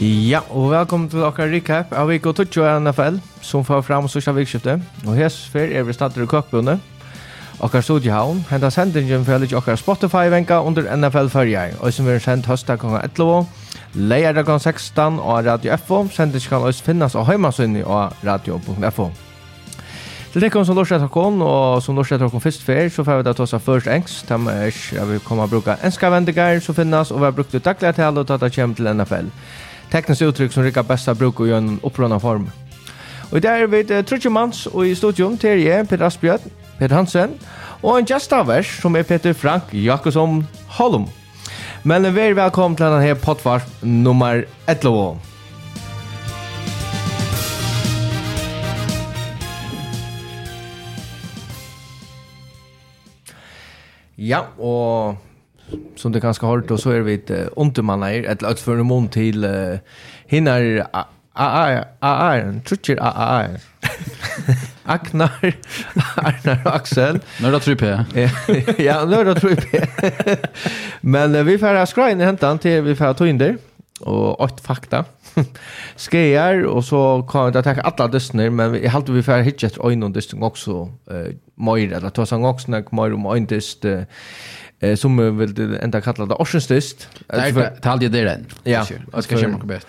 Ja, og velkommen til dere recap av VK Tutsjo i NFL, som får fram sørste vikskiftet. Og hes fer er vi stater i køkbundet. Okkar studiehavn, henta sendingen for litt okkar Spotify-venka under NFL-følgjei, og som vi har sendt høsta klokka 11, leier klokka 16 og Radio FO, sendingen kan også finnes og heimasunni og radio.fo. Til dere som lortet dere kom, og som lortet dere kom først før, så får vi da ta oss først engs. De er ikke, jeg vil komme bruke enska som finnes, og vi har brukt det daglige til å ta det kommer til NFL teknisk uttryck som rikar bästa bruk och gör en upprörande form. Och där är vi uh, Trudje Mans och i studion till er Peter Asbjörn, Peter Hansen och en gästavers som är Peter Frank Jakobsson Holm. Men vi är välkomna till den här potvart nummer 11. Ja, og som du kanske har och så är vi ett ontemannair ett lätt för en mån till uh, hinner AAR, AAR, trutjer AAR. Aknar, Arnar och Axel. Nörda truppe. ja, nörda truppe. Men vi får skra in i hentan till vi får ta in där. Och åt fakta. Skejar och så kan jag ta alla dystner men jag hade vi får hitcha ett ögon och dystning också eh uh, mer eller ta sång också när mer om en dyst eh som vill ända kalla det Oceanstist. Nej, det hade det den. Ja, jag ska köra bäst.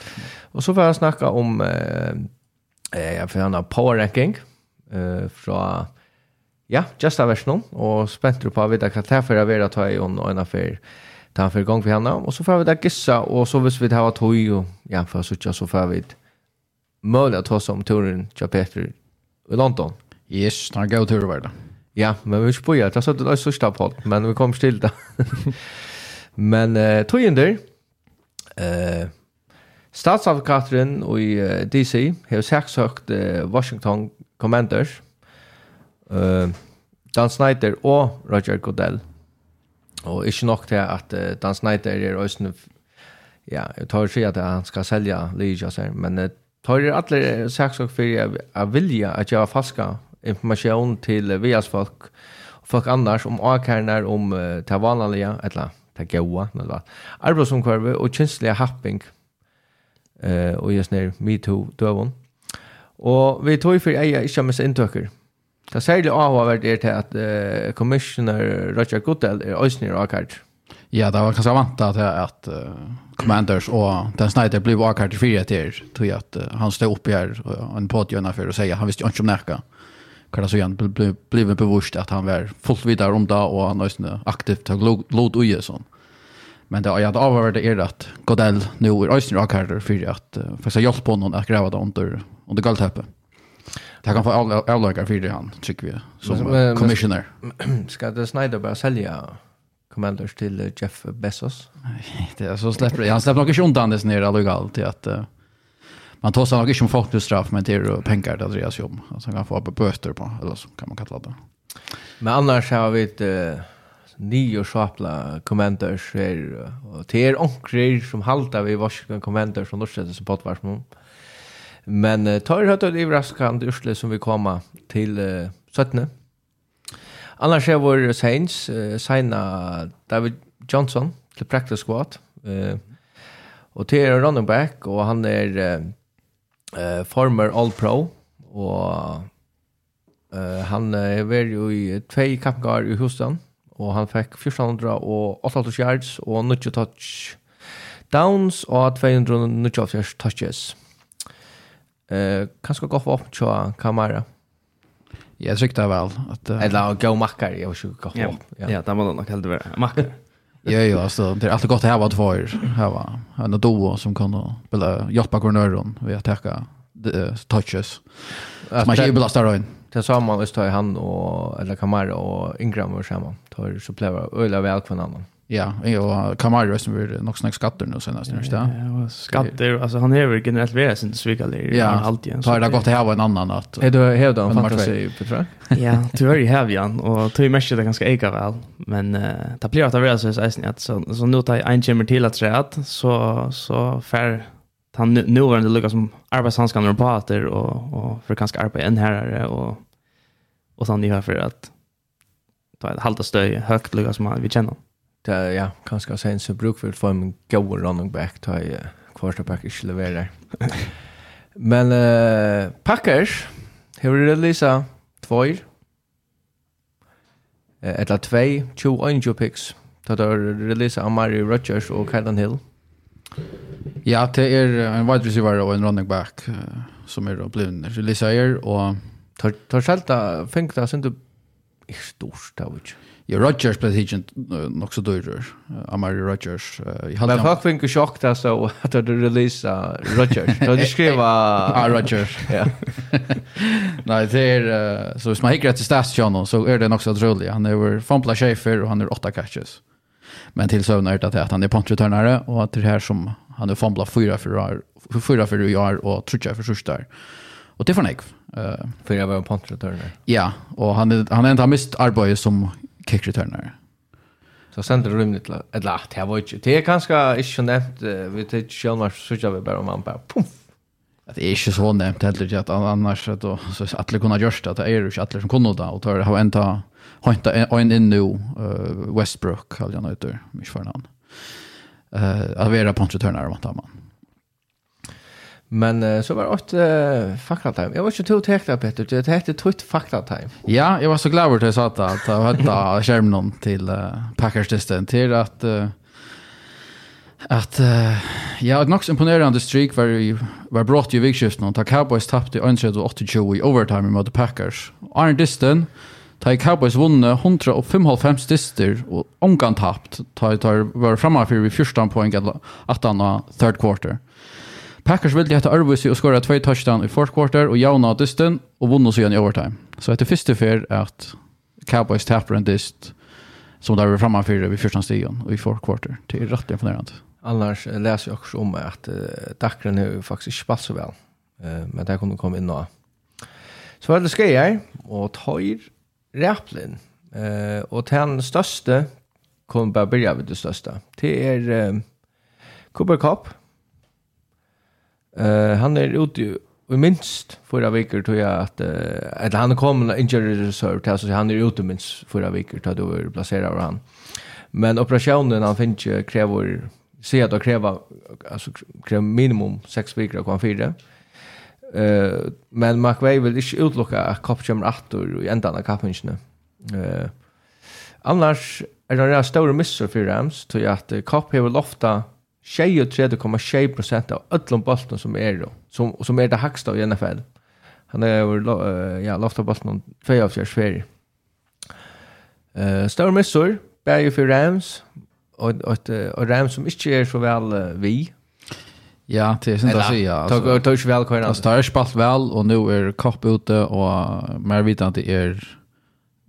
Och så får jag snacka om eh jag får en power ranking eh från ja, just av version och spänt på av vita ta för att vara ta i on en affär ta för gång för henne och så får vi där gissa och så vis vi det har tog och ja för så tjocka så får vi möjligt att ta som turen till Peter i London. Yes, han går tur över det. Ja, men vi spår det så det är största podd, men vi kommer till det. men eh tog in där. Eh Statsavkatren i uh, DC har saksøkt uh, Washington Commanders, uh, Dan Snyder og Roger Goodell. Og ikke nok til at uh, Dan Snyder er også ja, jeg tar ikke at han skal selge Ligia, men uh, tar er alle saksøkt for å vilja at jeg har falska information till vias folk og folk annars om akärnar om uh, ta vanliga eller ta goa eller arbetsomkurve och känsliga happing eh och just när me too dövon. Och vi tog för eja inte med intöker. Det særlig avhåvert er til at uh, commissioner Roger Goodell er øysnir og. Ja, det var kanskje vant til at uh, Commanders og Dan Snyder blev akkurat i fire til, at uh, han stod oppe her og en pådgjørende for å si han visste ikke om nekka kan så igen blev blev bevisst att han var fullt vidare om det och han nästan aktivt har låt uje sån. Men det jag hade avhört är att Godell nu är Östen Rockharder för att för att hjälpa honom att gräva det under under golvtäppet. Det kan få avlökar för det han tycker vi som commissioner. Ska det Snyder bara sälja Commanders till Jeff Bezos? Nej, det är så släpper han släpper nog inte undan det ner allt till att man tar sig nog inte om folk till straff men det är pengar det Andreas jobb. Alltså kan få böter på eller så kan man kalla det. Men annars har vi ett uh, nio svapla kommenters här och det är onkrar som haltar vi varsin kommenters som norsätter sig på ett varsmål. Men uh, tar det ett överraskande ursle som vi kommer till uh, 17. Annars är vår Saints, uh, signa David Johnson till practice squad. Uh, och det är running back och han är uh, eh, former All-Pro, og Uh, han uh, var jo i tvei kappgar i Houston, og han fikk 1400 og 88 yards og 90 touch downs og 290 touches. Uh, kanskje gå opp til kamera. Jeg trykte vel. At, uh, Eller gå makker, jeg vet ikke gå. Ja, ja. ja det må det nok heldig være. Makker. Ja, ja, alltså det är alltid gott att ha två år. Här var en duo som kan spela hjälpa kornören vid att täcka touches. Att man ju belastar in. Det sa man visst tar han och eller Kamara och Ingram och samman. Tar så plevar öla väl kvar annan. Ja, och Camaro som blir nog snack skatter nu senast Ja, Ja, skatter alltså han är ju generellt värre sin svigaler ja, alltid. Tar det gått här var en annan natt. Är du hävdar en fantasi på tror. Ja, tyvärr är hävd igen och du ju mest det ganska äga väl, men uh, det blir att vara så att så så nu tar en timme till att säga att så så fär han nu var det lucka som arbetshandskan på åter och och för ganska arbeta en här och och sånt ni hör för att ta ett halta stöj högt lucka som vi känner det ja, kanske sen så brukar vi få en god running back ta i quarterback ikke leverer. Men uh, Packers har releasa två Eller tvei, tjo angel picks. Det har releasa Amari Rodgers og Kylan Hill. Ja, det er en wide receiver og en running back uh, som är blivit her, og tar tar själta fängta sen du är stort där vet Ja, Rodgers blev inte nog så dyr. Amari Rodgers. Men folk fick ju chock där så att det releasa Rodgers. Då du skrev ah Rodgers. Ja. Nej, det är så hvis man hickar till channel, så är det också otroligt. Han är över Fompla Schaefer och han är åtta catches. Men till så är det att han är puntreturnare och att det här som han är Fompla fyra för fyra för i år och trutcha för sista. Och det får han ikke. Uh, för jag var en puntreturnare. Ja, och han, han är inte mist arbete som kick returner. Så sender du rymligt till eller att jag var inte. Det är ganska inte så nämnt vi till Shelmar så jag vill bara om man bara pum. Att det är inte så nämnt heller att annars att då så alla kunna görs det att är ju alla som kunde då och tar har en ta hanta en in nu Westbrook kallar jag nu inte för någon. Eh att vara på returner vad tar man. Men uh, så var det åt uh, fakta time. Jag var inte tog tekta Peter, det hette tutt faktatime. Ja, jeg var så glad over til jeg sa det, at jeg hadde skjermen til uh, Packers-testen til at, uh, at uh, ja, et nok imponerende streak var ju var brått i vikskiften da Cowboys tappade 1-28 i overtime mot Packers. Arne Disten da Cowboys vunne 155 styster og omgang tapt. da i var framme for vi fyrstan poeng etter 18 av third quarter. Packers ville hette Arvisi og skåra två touchdown i fourth quarter og jauna dysten og vunna sig i overtime. Så etter første fyr at Cowboys tapper en dyst som där vi framför vid första stigen och i fourth quarter. Det är rätt imponerande. Annars läser jag också om att uh, Dakren är faktiskt inte spalt så väl. Uh, men där kommer komma in nå. Så var det skrejer och tar Raplin. Uh, och den största kommer bara börja med det största. Det är uh, Cooper Cup Uh, han er ute i minst fyra veckor tror jag att uh, eller han kom injury reserve så han är ute minst fyra veckor tar då är placerad han. Men operationen han finns kräver se att kräva alltså kräver minimum 6 veckor och kan fyra. Eh men McVay vill inte utlocka att Kopp kommer åter i ändan av kappingen. Eh annars är det en stor missar för Rams tror jag att Kopp har ofta 23,6% av öllum bolten som är då, som, som är det högsta i NFL. Han är uh, ja, lofta bolten 2 av 4 sfärer. Uh, Större missor, bär för Rams, och, och, och Rams som inte är så väl uh, vi. Ja, det är synd att säga. Alltså, tog, tog väl kvar Alltså, det har spalt väl och nu är Kopp ute och mer vet att det är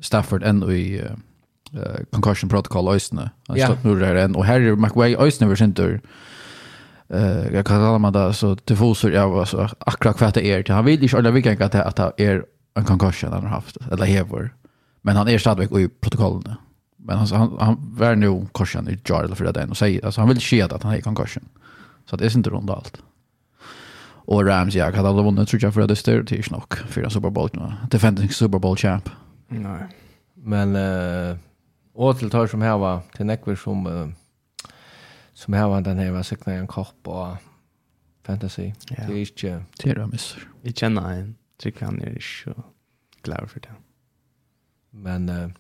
Stafford än i uh, concussion protocol ösne. Han ja. är nu en och här är McWay ösne vi synter. Eh jag kan kalla man det så diffuser jag var så akkurat kvätt är till. Han vill inte alla vilken att att det är en concussion han har haft eller hever. Men han är stadigt i protokollen. Men han han, han var nu korsen i jar eller för det och säger alltså han vill skeda att han är concussion. Så det är inte runt allt. Och Rams jag hade aldrig vunnit tror jag för det styr till snack för Super Bowl nu. Defending Super Bowl champ. Nej. Men eh Och till tar som här var till Neckwish som uh, som här var den här var signa en kopp och fantasy. Ja. Det är inte det är miss. Jag känner en tycker han är så glad för det. Men uh,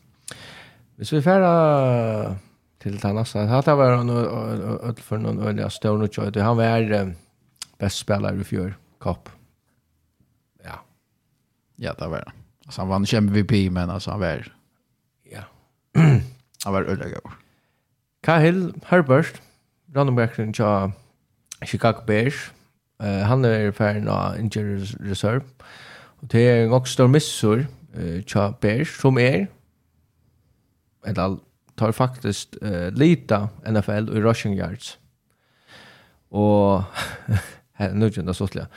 hvis vi färra uh, till Tanassa, hade var han öll för någon öliga stone och tjöt. Han var uh, bäst spelare i fjör kopp. Ja. Ja, det var han. Alltså han vann inte MVP men alltså han var Han var ødelig god. Cahill Herbert, randombacken til Chicago Bears. Uh, han er ferdig av Injury Reserve. Og det er nok stor missor uh, til Bears, som er eller tar faktisk uh, lita NFL i rushing yards. Og nu kjenner det sånn.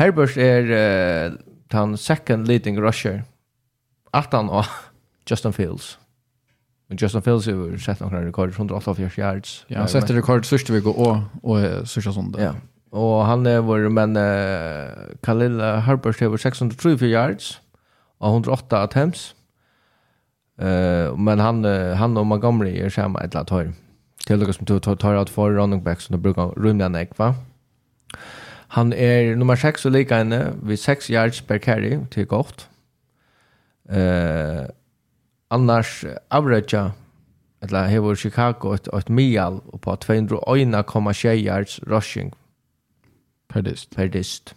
Herbert er uh, den second leading rusher. 18 av Justin Fields. Men Justin Fields har sett noen rekord, 188 yards. Ja, han sätter rekord sista veckan och, och sista söndag. Ja, och han är vår, men uh, Khalil Harper har 634 yards og 108 attempts. Uh, men han, uh, han og Montgomery är et eller annet höjr. Till och som tar, tar ut for running backs de brukar rymlig enn ekva. Han är nummer 6 och lika inne vid 6 yards per carry till gott. Uh, annars avrätja eller hevor Chicago ett ett mial och på 201,6 rushing per dist per dist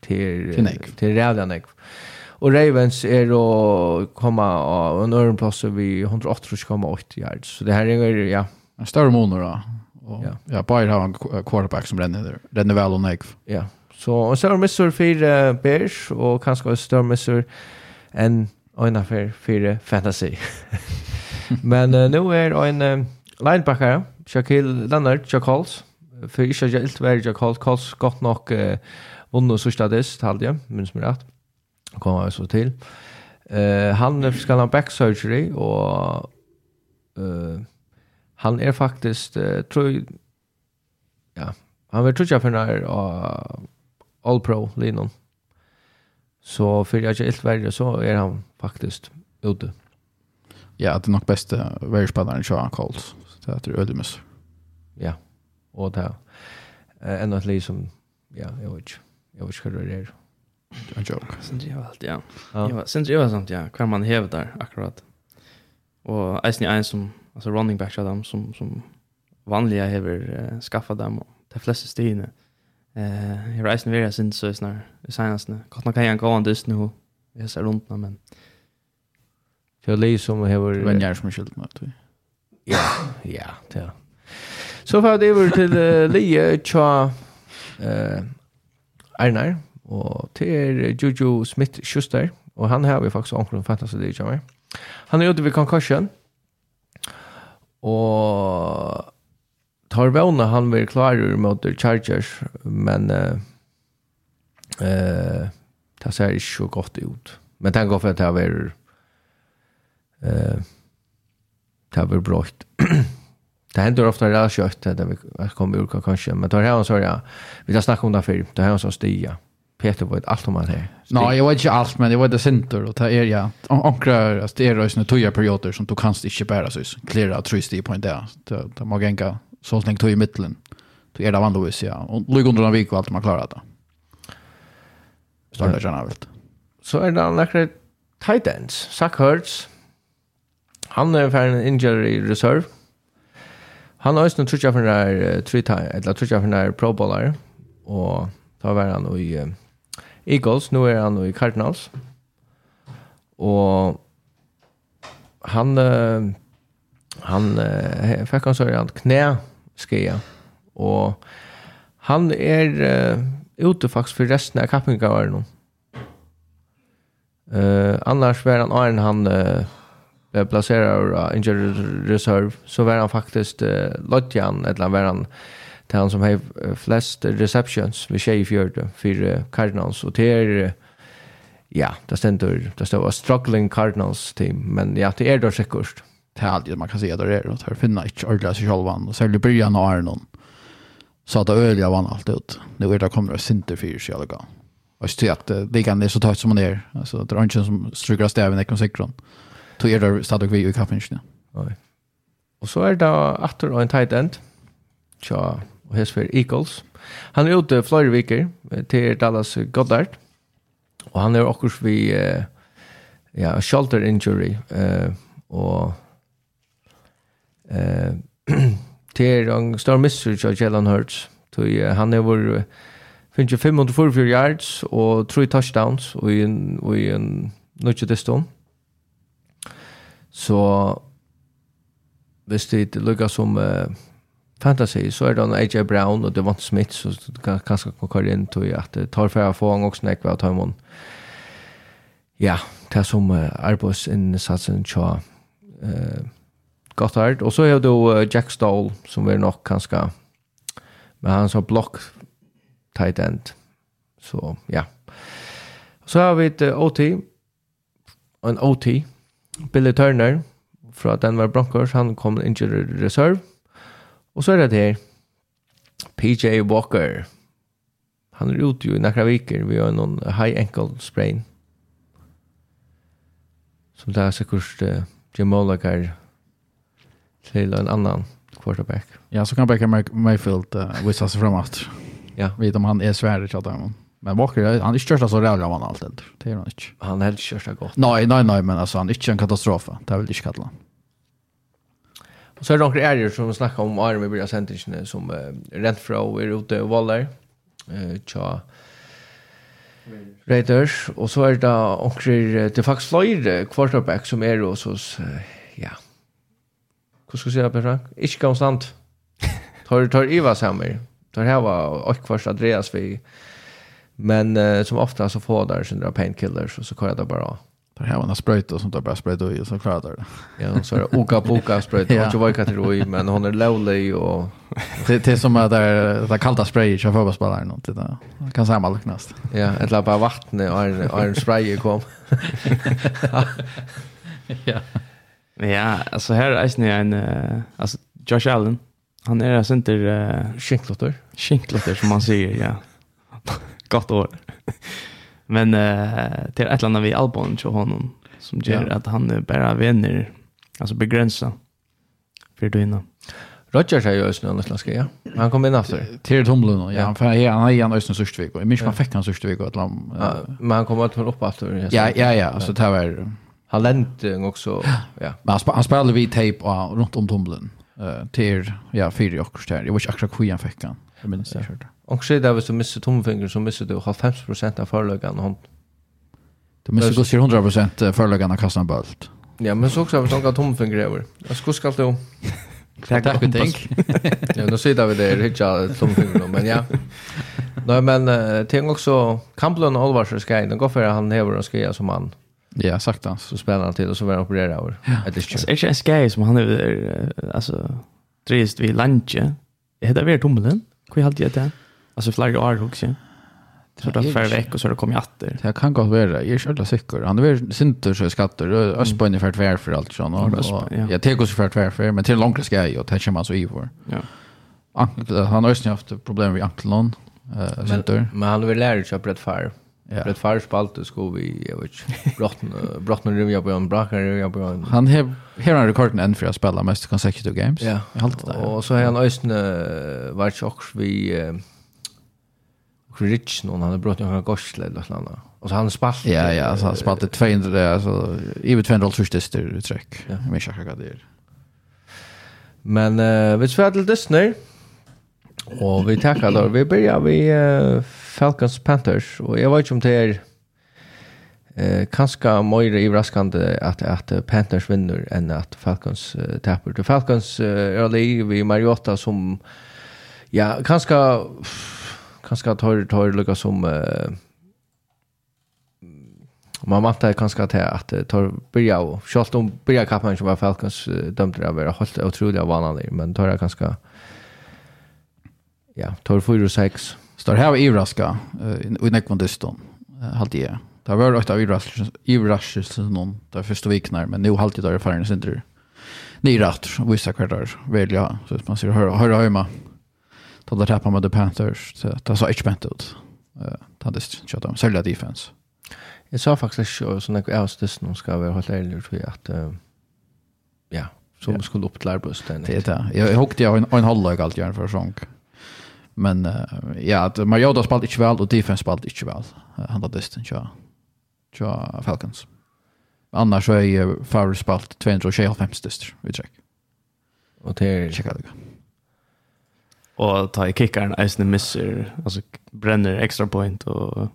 till till Redanek. Och Ravens är då komma av en öron plats vi 180,8 yards. Så det här är ja, en större månad då. Och, ja, ja Bayern har en quarterback som ränner där. Ränner väl och Nike. Ja. Så en större missur för Bears och kanske en större missur än en affär för fantasy. Men uh, nu är en uh, linebacker, Shaquille Leonard, Jack Holtz. För inte jag helt väl Jack Halls. Halls gott nog uh, vunnit sista dess, hade jag, minns mig rätt. Kommer jag så till. Uh, han ska ha back surgery och uh, han är faktiskt uh, tror ja, han vill trutja jag för uh, all pro linon. Så för jag är helt värre så är han faktiskt ute. Ja, det är nog bästa världsspelaren Sean kallt. Det är Ödemus. Ja, och det här. Ännu ett liv som, ja, jag vet inte. Jag vet inte hur det är. En joke. Sen det allt, ja. Sen det sånt, ja. Kvar man hävd där, akkurat. Och Eisen är en som, alltså running back av dem, som, som vanliga häver uh, skaffat dem. Och de flesta stigna. Eh, jag reisen Eisen sen så snar i senaste. Kort nog kan jag gå an nu. Jag ser runt men Det är liksom har vänner som skilt med det. Ja, ja, det. Så får det över till uh, Lia Cha eh Arnar och till Juju Smith Schuster och han har vi faktiskt omkring fantasy det jag med. Han är ute vid concussion. Och tar vana han blir klar mot Chargers men eh uh, eh uh, det ser ju gott ut. Men den går för att det har varit eh det ber brått. det händer ofta det att kött där vi kommer ur kanske men då har han så ja vi har snackat om det förr då har han så stiga Peter vet allt om han här. Nej, jag vet inte allt men det var det center och där er ja ankrar alltså det är rösna toja perioder som du kanst inte bära så klara tröst på en där. Det man gänga så länge tog i mitten. Du är det vanligtvis ja och lugg under en vecka allt man klarar det. Startar jag väl. Så är det några tight ends. Sack hurts. Han er en injury reserve. Han har også trutja for den der eller trutja for den der pro bowler og da var han i Eagles, nå er han i Cardinals. Og han han fikk han så han knæ skia og han er ute faktisk for resten av kappinga var nå. Uh, annars var han Arne han uh, blev placerad av injured reserve så var han faktiskt uh, Lodjan eller var han till han som har flest receptions vid tjej i fjörde för Cardinals. Och det är ja, det ständer det står struggling Cardinals team men ja, det är då säkert det är alltid man kan se där är det här finna inte ordla sig själva och särskilt början av Arnon så att det öliga vann allt ut nu är det kommer att synter för sig alla och så att ligan är så tajt som man är alltså det är inte som strukar stäven ekonomisektorn och tog er det stadig vi i kappingen. Och så är det atter och en tight end, tja, och här för Eagles. Han er ute flera veckor til Dallas Goddard, og han er också vi uh, ja, shoulder injury, uh, og uh, till en stor misser av Jalen Hurts, Så uh, han är vår Finns ju 544 yards og 3 touchdowns och i en, och i en nødvendig stund. Så hvis det lukkar som uh, fantasy så er det en AJ Brown og Devon Smith så du kan kanskje komme inn til at det tar færre få en også nekve av Tøymon. Ja, det er som uh, arbeidsinnsatsen tja uh, godt her. Og så er det uh, Jack Stoll som er nok kanskje men han har blokk tight end. Så ja. Så har vi et uh, OT en OT Billy Turner fra Denver Broncos, han kom inn til reserve. Og så er det her, PJ Walker. Han er ute jo i nekra viker, vi har noen high ankle sprain. Som det er sikkert uh, Jim Molakar til en annan quarterback. Ja, så kan Baker Mayfield uh, visa sig framåt. Ja. Vet om han är svärd i chatten. Men Walker, han är största så rädd av han allt eldre. Det är han inte. Han helt ikke kjørsta Nej, nej, nej, men alltså han är inte en katastrof. Det är väl inte kalle Och så är det några ärger som snackar om Arme i början Sentinsen, som uh, Renfro är ute och Waller. Uh, tja, Raiders. Och så är det noen, det är faktiskt flere quarterback som är hos oss, uh, ja. Hur ska jag säga, Per Frank? Ikke konstant. Tar, tar Iva sammen. Tar här var och Akkvars Andreas vi... Men uh, som ofta så får där sina painkillers och så kör det bara. Det här var en spröjt och sånt där bara spröjt och så klarar det. Ja, så är det oka boka spröjt. Jag tror inte det är men hon är lovely och det det som är där kalta spray jag får bara något det där. Kan samma knast. Ja, ett la bara vatten och en en spray kom. ja. Ja, alltså här är det en alltså Josh Allen. Han är alltså inte uh, skinklotter. Skinklotter som man säger, ja. Gott år. Men eh till ett land vi Albon till honom som gör ja. att han är bara vänner alltså begränsa för du innan. Roger är ju ösnö nästan ska jag. Han kom in efter. Till Tomlund ja. ja. Han för han är nästan ösnö Sustvik och minns man fick han Sustvik och att han ja, men han kom att upp efter. Ja ja ja, alltså det var han lent också ja. Men han, sp han spelade vi tape och runt om Tomlund. Eh till ja, fyra och kvarter. Jag vet inte exakt hur han fick han. Jag minns det. Ja. Och så där hvis du missar tumfingern så missar du 50 av förlögan hand. Du missar då 100 förlögan av kassan bult. Ja, men så också har vi sån tumfinger över. Jag skulle ska då. Tack tack och tänk. Ja, nu sitter vi där hitcha tumfingern men ja. Nej men uh, tänk också Campbell och Olvars ska in. Gå för han häver och ska som han. Ja, sagt han. Så spelar han till och så var han opererad över. Ja. Det är ju en skej som han är alltså trist vid lunch. Det heter väl tumlen. Hur halt det där? Alltså flera år också. Så då för veck och så då kommer jag åter. Det kan gå vara. Jag är inte säker. Han är synter så skatter och öspa ungefär tvär för allt sån och jag tar oss för tvär för men till långt ska jag och tänker man så i vår. Ja. Han har ju haft problem med ankeln. Eh synter. Men han vill lära sig att rätt far. Ja. Rätt far spalt så vi jag vet brott brott när jag på en brakar jag på en. Han har här har rekorden än för att spela mest consecutive games. Ja. Jag håller det. Och så har han ösn vart chock vi Rich någon han hade brutit några gorsle eller något annat. Och så han spalt. Ja ja, så han spalte 200 alltså i vet 200 första styr tryck. Ja. Men jag kan det. Men eh vi ska till Disney. Och vi tackar då. Vi börjar vi uh, Falcons Panthers och jag vet inte om det är eh kanske mer överraskande att att Panthers vinner än att Falcons uh, tappar. Falcons uh, early vi Mariota som ja, kanske kanskje tar tar lukka som uh, man vantar kanskje til at tar byrja og selv om byrja kappen som var Falcons dømte det å være holdt utrolig av vanlig men tar det kanskje ja, tar 4 og 6 Står her i ivraska uh, i nekvann dyston halvt jeg Det var vært av ivraskelsen noen de første vikene, men nå halvt jeg der i ferden sin til nyratt, visse hver der velja, så man sier høyre høyre høyre då det tappar med The Panthers så det så inte spänt ut. Eh han det shot dem sälja defense. Jag sa faktiskt så så när jag avstös nu ska vi hålla ärligt tror jag att ja som ja. skulle upp till Arbustan. Det är det. Jag hockade jag en en halvlag allt gärna för sång. Men uh, ja, att Mariota spalt inte väl och defense spalt inte väl. Han hade distan ja. Ja Falcons. Annars så är ju Favre spalt 225 dyster vi check. Och det är Checka det och ta i kickaren eisen missar alltså bränner extra point och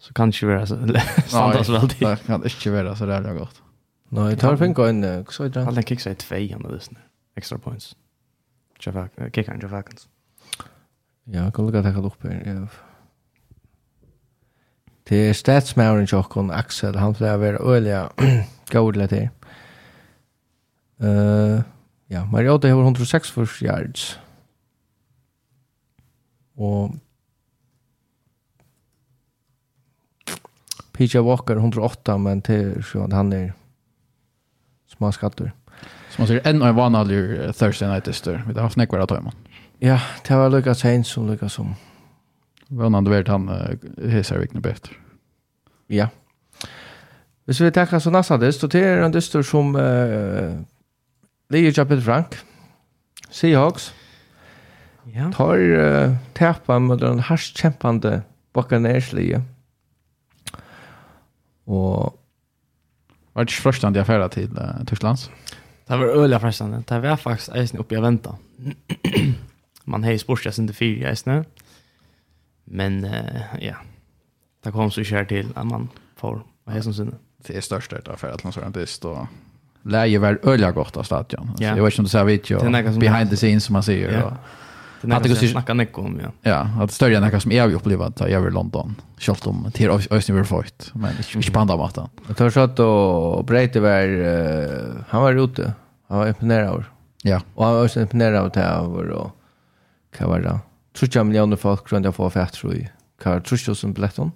så kan det ju vara så standards väl det. Kan inte vara så där det har gått. Nej, tar finka en så där. Alla kicks är två igen och. Extra points. Java kickaren Java Kans. Ja, kan lukka takka upp her. Ja. Det er statsmauren tjokkon Axel, han pleier å være øyelig gaudelig til. Uh, ja, Mariota har 106 yards og PJ Walker 108 men till så han är små skatter. Som man säger en vanlig vanliga Thursday night tester. Vi har haft några att man. Ja, det var Lucas Sainz som Lucas som Vem hade han han hissar vilken bättre. Ja. Hvis vi tackar så nästa dist, och det är en dyster som uh, Lee Chapel Frank, Seahawks, Ja. Tar uh, täpa med den harst kämpande Buccaneers-lige. Och var det frestande jag färda till uh, Tysklands? Det var öliga frestande. Det var faktiskt eisen uppe i vänta. Man har ju sportchans inte fyra eisen. Men uh, ja, det kom så kär till att man får vad är som synd. Det är störst det där för att någon dist och läge var öliga gott av stadion. Yeah. Jag vet inte om du säger video behind the scenes som man ser. Yeah. Och, Att det går jag snackar mycket om, ja. Ja, att större än det som jag har upplevt att jag var i London. Kjallt om till Östning var fått, men inte på andra maten. Jag tar så att då Breite var, han var ute. Han var imponerad av. Ja. Och han var också imponerad av det här och vad var det? Trutja miljoner folk runt jag får fett tror jag. Kvar trutja som biljetten?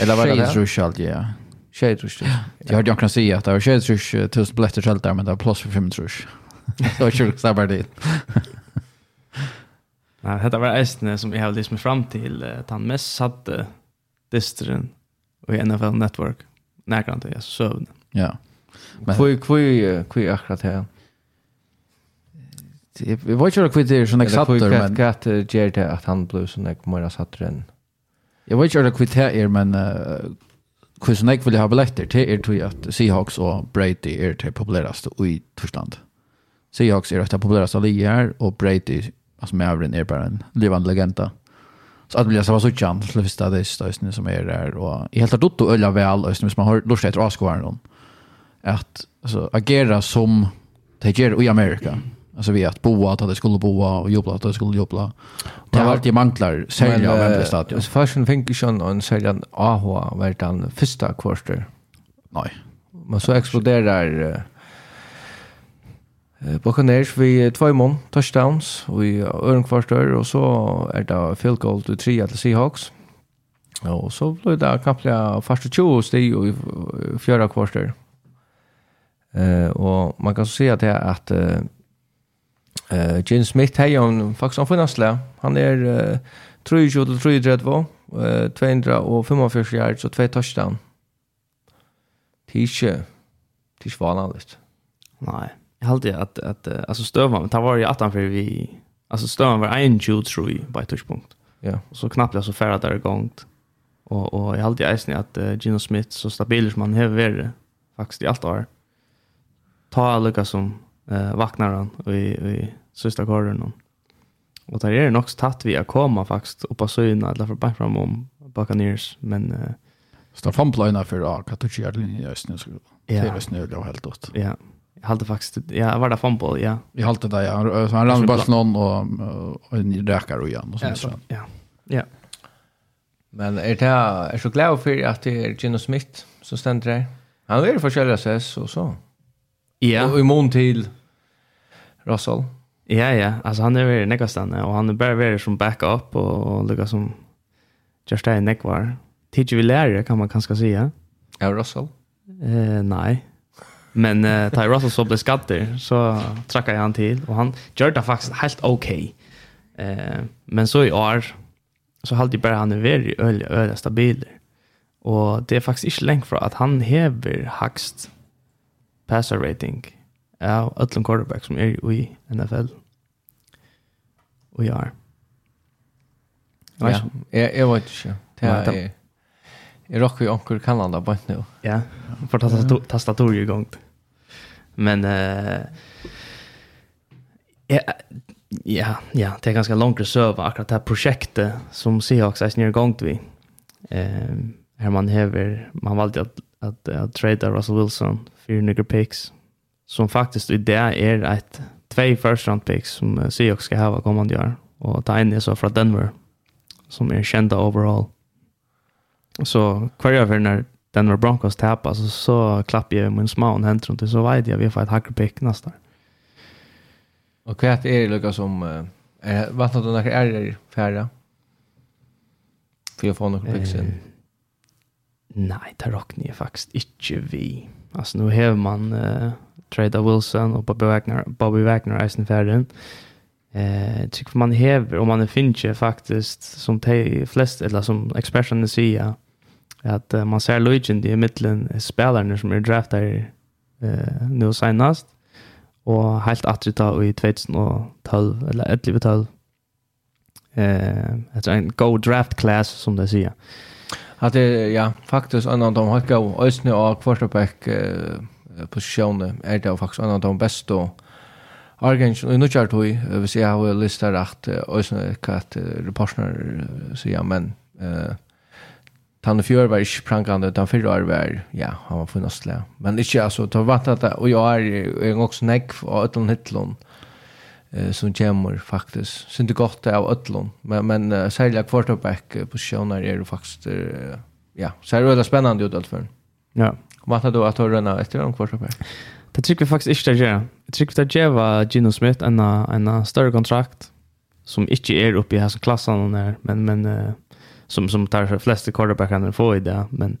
Eller var det det? Trutja allt, ja. Tjej trutja. Jag hörde jag kan säga att det var tjej trutja tusen biljetter själv där, men det var plus för fem trutja. Det var tjej trutja. Nej, det var Estne som jag har lyssnat fram till att han mest satte distren och NFL Network. Näkran till jag sövde. Ja. Men hur hur hur akkurat här? Vi var ju kvar kvitter som exakter men Hva gjør det att han ble sånn jeg må ha satt den? Jag vet inte kvitt det är men hur sån vill ha biljetter till er tror jag att Seahawks och Brady är det populäraste i förstand. Seahawks är det populäraste ligan här och Brady alltså Maverick är bara en levande legenda. Så att bli så var så chans till första det stösnen som är där och i helt dotto ölla väl och som man har lust att efter någon. att alltså agera som det gör i Amerika. Alltså vi att boa att det skulle boa och jobba att det skulle jobba. Det har alltid manglar sälja av Wembley Stadion. Så först fick ju schon en säljan AH vart den första kvarter. Nej. Men så exploderar Buccaneers vi två mån touchdowns och i öron kvarstör och så är det field goal till tre till Seahawks. Och så blev det knappt första 20 steg och i fjärde kvarstör. Eh och man kan så se att det är att eh Jim Smith har ju faktiskt en finansla. Han är uh, 3-2 till 3-3 eh 245 yards och två touchdown. Tische. Tisch var Nej. Jag hade att att alltså stövan men det var ju attan för vi alltså stövan var en ju tror ju på ett punkt. Ja. Och så knappt jag så färra där gångt. Och och jag hade ju att uh, Gino Smith så stabil som han har varit faktiskt i allt år. Ta lucka som eh vaknar han och i i sista korren Och där är det också tatt vi att komma faktiskt upp på syna eller för bara fram om Buccaneers men eh uh, Staffan för att Katuchi är linjen i östnö. Ja. Det är snö då helt åt. Ja. Jag hade faktiskt, ja, var det fumble, ja. Vi hade det, ja. Så han rann bara någon och, och en räkar och igen. Och så, ja, så. ja, ja. Men är det är så glad för att det är Gino Smith som ständer där. Han är för själva ses och så. Ja. Och i mån till Russell. Ja, ja. Alltså han är väldigt näkastan och han är bara väldigt som backup och lika som just där näkvar. Tidje vi lärare kan man kanske säga. Ja, Russell. Eh, nej. Men uh, Ty Russell så blev skatter så trackade jag han till och han gjorde det faktiskt helt okej. Okay. Eh, uh, men så i år så hade bara han är väldigt öliga, öliga stabil. Och det är faktiskt inte länge för att han häver högst passer rating av ödlen quarterback som är i NFL. Och jag är. Ja, jag, jag vet inte. Det är... Jag rockar ju onkel Kanada på ett nu. Ja, för tastatoriet igång. Ja. Men eh ja, ja, ja, det är ganska långt söva akkurat det här projektet som Seahawks är snir gångt vi. Ehm här man häver man valde att att, att trade Russell Wilson för några picks som faktiskt i det är ett två first round picks som Seahawks ska ha kommande år och ta in det så från Denver som är kända overall. Så kvar jag för när Denver Broncos tappar så, så klappar jag min smån hänt runt så vet jag vi får ett hacker pick nästa. Och vad är det Lucas som är vattnet och några är färra? För jag får några picks in. Nej, det rockar faktiskt inte vi. Alltså nu har man uh, Trada Wilson och Bobby Wagner, Bobby Wagner är sin färden. Eh, tycker man häver om man finner faktiskt som de flest eller som experterna säger Att uh, man ser Luigi i mitten spelarna som är draftade eh, nu senast och helt attrita ta i 2012 eller 11 12 eh alltså en go draft class som det säger. Att det ja faktiskt en av de har gå ösne och quarterback eh, positioner är det faktiskt en av de bästa Argentin och nu chart vi vi ser hur listar rätt ösne kat så ja men eh Tanne fjör var ikke prankande, utan fyrre år var, ja, han var funnast lä. Men ikke, altså, ta vant at, og jeg er en også nekv av Øtlund hittlån, eh, som kommer faktisk. Synd det godt av Øtlund, men, men uh, særlig quarterback-posisjoner er det faktisk, uh, ja, så er det veldig spennende ut alt for. Ja. Vant at du at du rønner etter en quarterback? Det tycker vi faktiskt inte att göra. Jag tycker att det var Gino Smith en, en större kontrakt som inte är uppe i här klassen, klassan. Men, men uh, som, som tar de flesta quarterbackarna få i det. Men,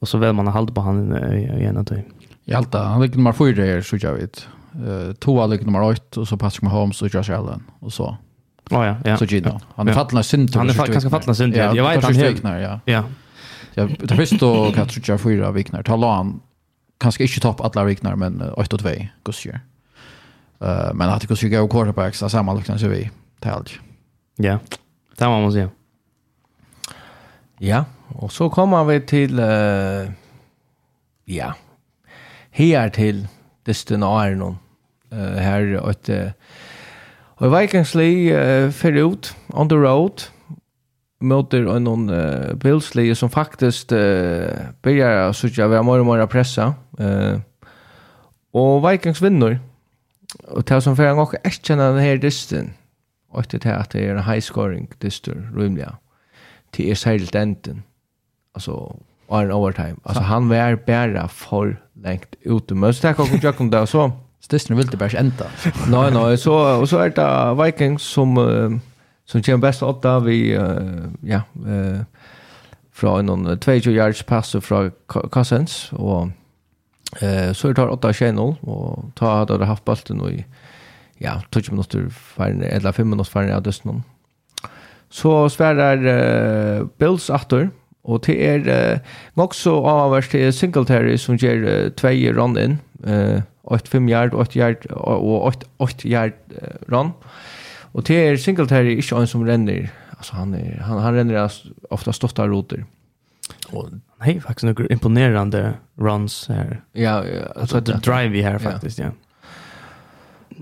och så väl man har hållit på han i ena tid. Hjalta, han ligger nummer fyra här så jag vet. Eh två ligger nummer 8 och så Patrick Mahomes och Josh Allen och så. Ja ja, ja. Så Gino. Han är fallna synd. Han är kanske ganska synd. Jag vet han helt. Ja. ja. Jag det visst då kan jag tror fyra viknar. Ta han kanske inte topp alla viknar men 8 och 2 gosse. Eh men att det gosse gå quarterbacks samma liknande så vi. Tälj. Ja. Samma måste säga. Ja, og så kommer vi til, uh, ja, her til dysten og Arnon. Uh, her og uh, og Vikingsli uh, fer ut, on the road, møter en noen uh, Billsli som faktisk uh, begynner å sitte ved mer og mer pressa. Uh, og Vikings vinner. Og til som fer han også erkjenner denne dysten, og det at det er en high scoring dyster, rymlig. Ja till er särskilt enten. Alltså en Overtime. Alltså han var bara för längt ute. Men så tack och jag kom där så. Stisna vill det bara ända. Nej, nej. Så, och så är det Vikings som, uh, som kommer bäst åtta. Vi, uh, ja, uh, från någon 22 yards pass från Cousins. Och uh, så är det åtta tjejnål. Och ta hade haft bulten i ja, 20 minutter, eller 5 minutter färre av dödsnån så svarar uh, Bills aftur och det är uh, också avvärst till Singletary som ger uh, två run in uh, 8-5 yard, 8 yard och 8, 8 yard uh, run och det är Singletary inte en som renner alltså han, är, han, han renner ofta stått roter och Nej, faktiskt några imponerande runs här. ja, ja alltså det drive här faktiskt ja, ja.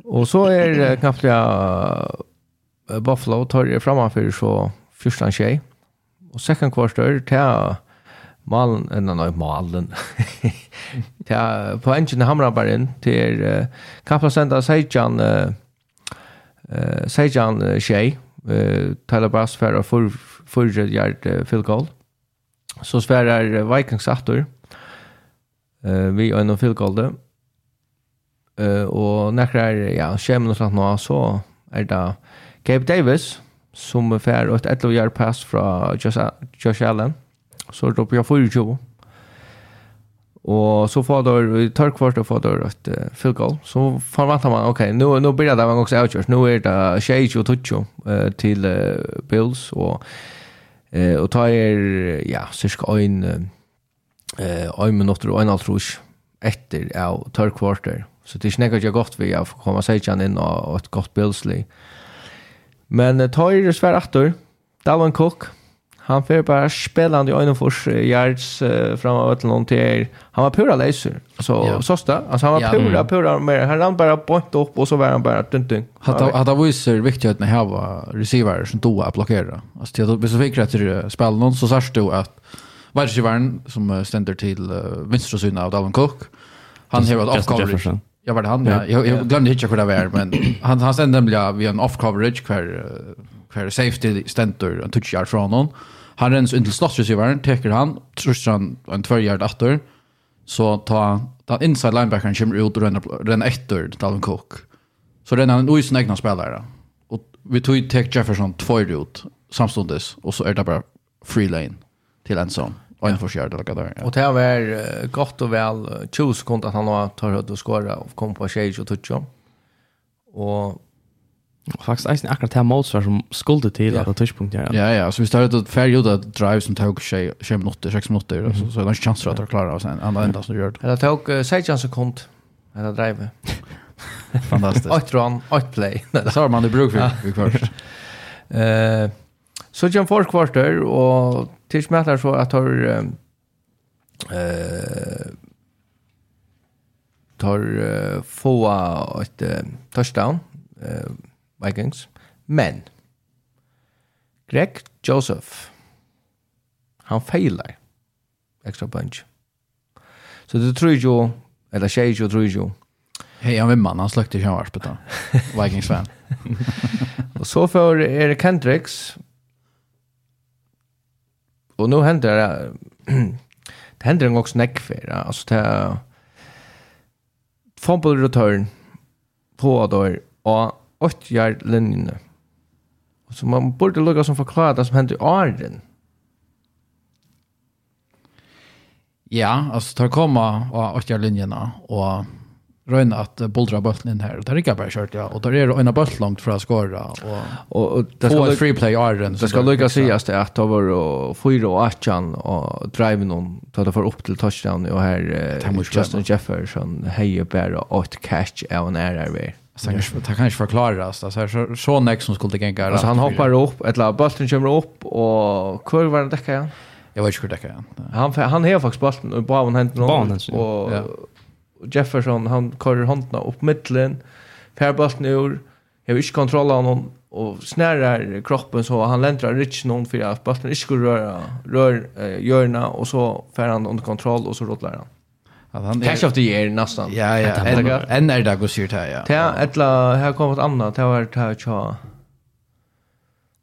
Och så är uh, knappt jag uh, Buffalo tar det framför så första tjej. Och second quarter till malen en annan malen. till på engine hamrar bara in till kapacenta Sejan eh Sejan tjej eh Tyler Bass för för för yard field goal. Så svärar Vikings åter. Eh vi är en field goal där. Eh och när ja, schemen och sånt nå så är det Gabe Davis, som fær et 11 år pass fra Josh Josh Allen, så er det oppe i 24. Og så får du i tørk kvart og får du et uh, field goal. Så forventer man, ok, nå, nå blir det man også avgjørs. Nå er det Shage og Tuccio uh, til uh, Bills, og, uh, og ta er, ja, cirka en, uh, en minutter og en halv trus etter av tørk kvart. Så det er ikke nekket jeg godt vi har kommet seg inn og et godt Bills-lig. Men uh, ju svär attor. Dalvan Cook. Han får bara spelande i Öjnefors yards uh, fram av Ötlund till Han var pura laser. Så ja. såsta. Alltså han var ja, pura, mm. pura mer. Han rann bara point upp och så var han bara tunt tunt. Hade hade visar viktigt att ha receiver som då att blockera. Alltså till att så fick rätt till spela någon så sårst då att Varje som ständer till uh, vänster av Dalvin Cook. Han har varit uppkommande Ja, var det han, ja. jag, jag glömde inte hur det var, men han, han stände nämligen vid en off-coverage kvar, kvar safety stentor, en touch yard från honom. Han rens in till slottsresivaren, teker han, trusser han en tvärgärd efter, så tar den inside linebackern kommer ut och renner, renner efter Dalvin Cook. Så renner han ut sin egna spelare. Och vi tog Tech Jefferson två ut samstundes, och så är det bara free lane till en sån. Och en försörjd eller där. Och det här var gott och väl 20 sekunder att han har tagit och skåra och kom på tjej och touch. Och Faktiskt är det akkurat det här målsvar som skulde till att touchpunkt gör. Ja, ja. Så vi startade ett färg ut att drive som tog 6 minuter, 6 minuter. Så det var en chans för att jag klarar och sen andra ända som gör Det Eller tog 16 sekund eller drive. Fantastiskt. 8 run, 8 play. Så har man det bruk för först. Så kom folk kvarter där och tills mätar så att har eh tar få ett touchdown uh, Vikings men Greg Joseph han failar extra punch så det tror ju eller tjej ju tror ju Hej, han vimman, han slökte han kärnvarspet då. Vikings fan. och så för Eric Hendricks Och nu händer det det händer en gång snack för alltså det är fumble return på där och åt yard linjen. Så man borde lukka som förklara det som händer i Arden. Ja, alltså tar komma och åt yard linjerna och röna att boldra bulten in här. Och det er ikke bare kjørt, ja, är det en øyne långt för att skåra, Och och, och det ska få free play æren. Det ska lykka sägas det att det var fyra och atjan och drive noen, ta det for upp till touchdown, och här Justin Jefferson heier bare åt catch av en RRV. Så det kan inte forklares, det här så, så näck som skulle gänga. Alltså han hoppar upp, eller bøtten kommer upp och kurvar var det dekka igen? Jag vet inte hur dekka igjen. Han, han har faktiskt bulten och bara han hentet noen, og Jefferson han körer håndna upp mittlen. Färbolten ur. Jag vill inte kontrollera honom och snärar kroppen så han läntrar rich någon för att bollen inte skulle röra rör eh, görna och så får han under kontroll och så rullar han. Att han Cash of the year nästan. Ja ja. En är det går syrt här ja. Ja, ettla här kommer ett annat. Det var det här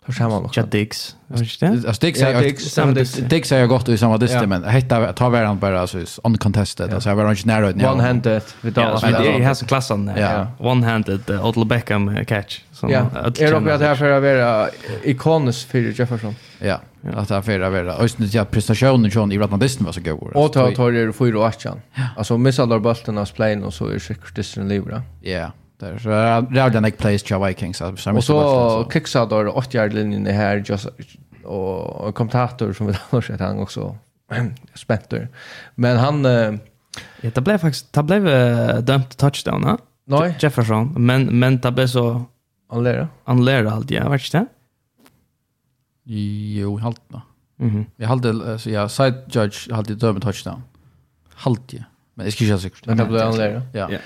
Hur ska man också? Dix. Alltså Dix är Dix är gott i samma dist men hitta ta varan bara alltså on contested alltså jag var inte nära nu. One handed vid då. Men det har en klassen on Ja. One handed Odell Beckham catch. Ja. Är uppe att här för att vara ikonis för Jefferson. Ja. Att här för att vara ösnen ja prestationen John i Ratna disten var så god. Och ta tar det 4 och 8. Alltså missar bollen av planen och så är det säkert disten livra. Ja där så Raudan Egg plays Jaw Vikings och så, så Kickstarter och 8 yard linjen här just och kommentator som vi har sett han också Spenter. Men han ja, det blev faktiskt det blev uh, dömt touchdown, va? Nej. Jefferson, men men det blev så anlera. Anlera allt, ja, vet det? Jo, halt då. Mhm. Jag hade så jag side judge hade dömt touchdown. Halt ju. Men det ska ju säkert. Men det blev anlera. Ja. Yeah.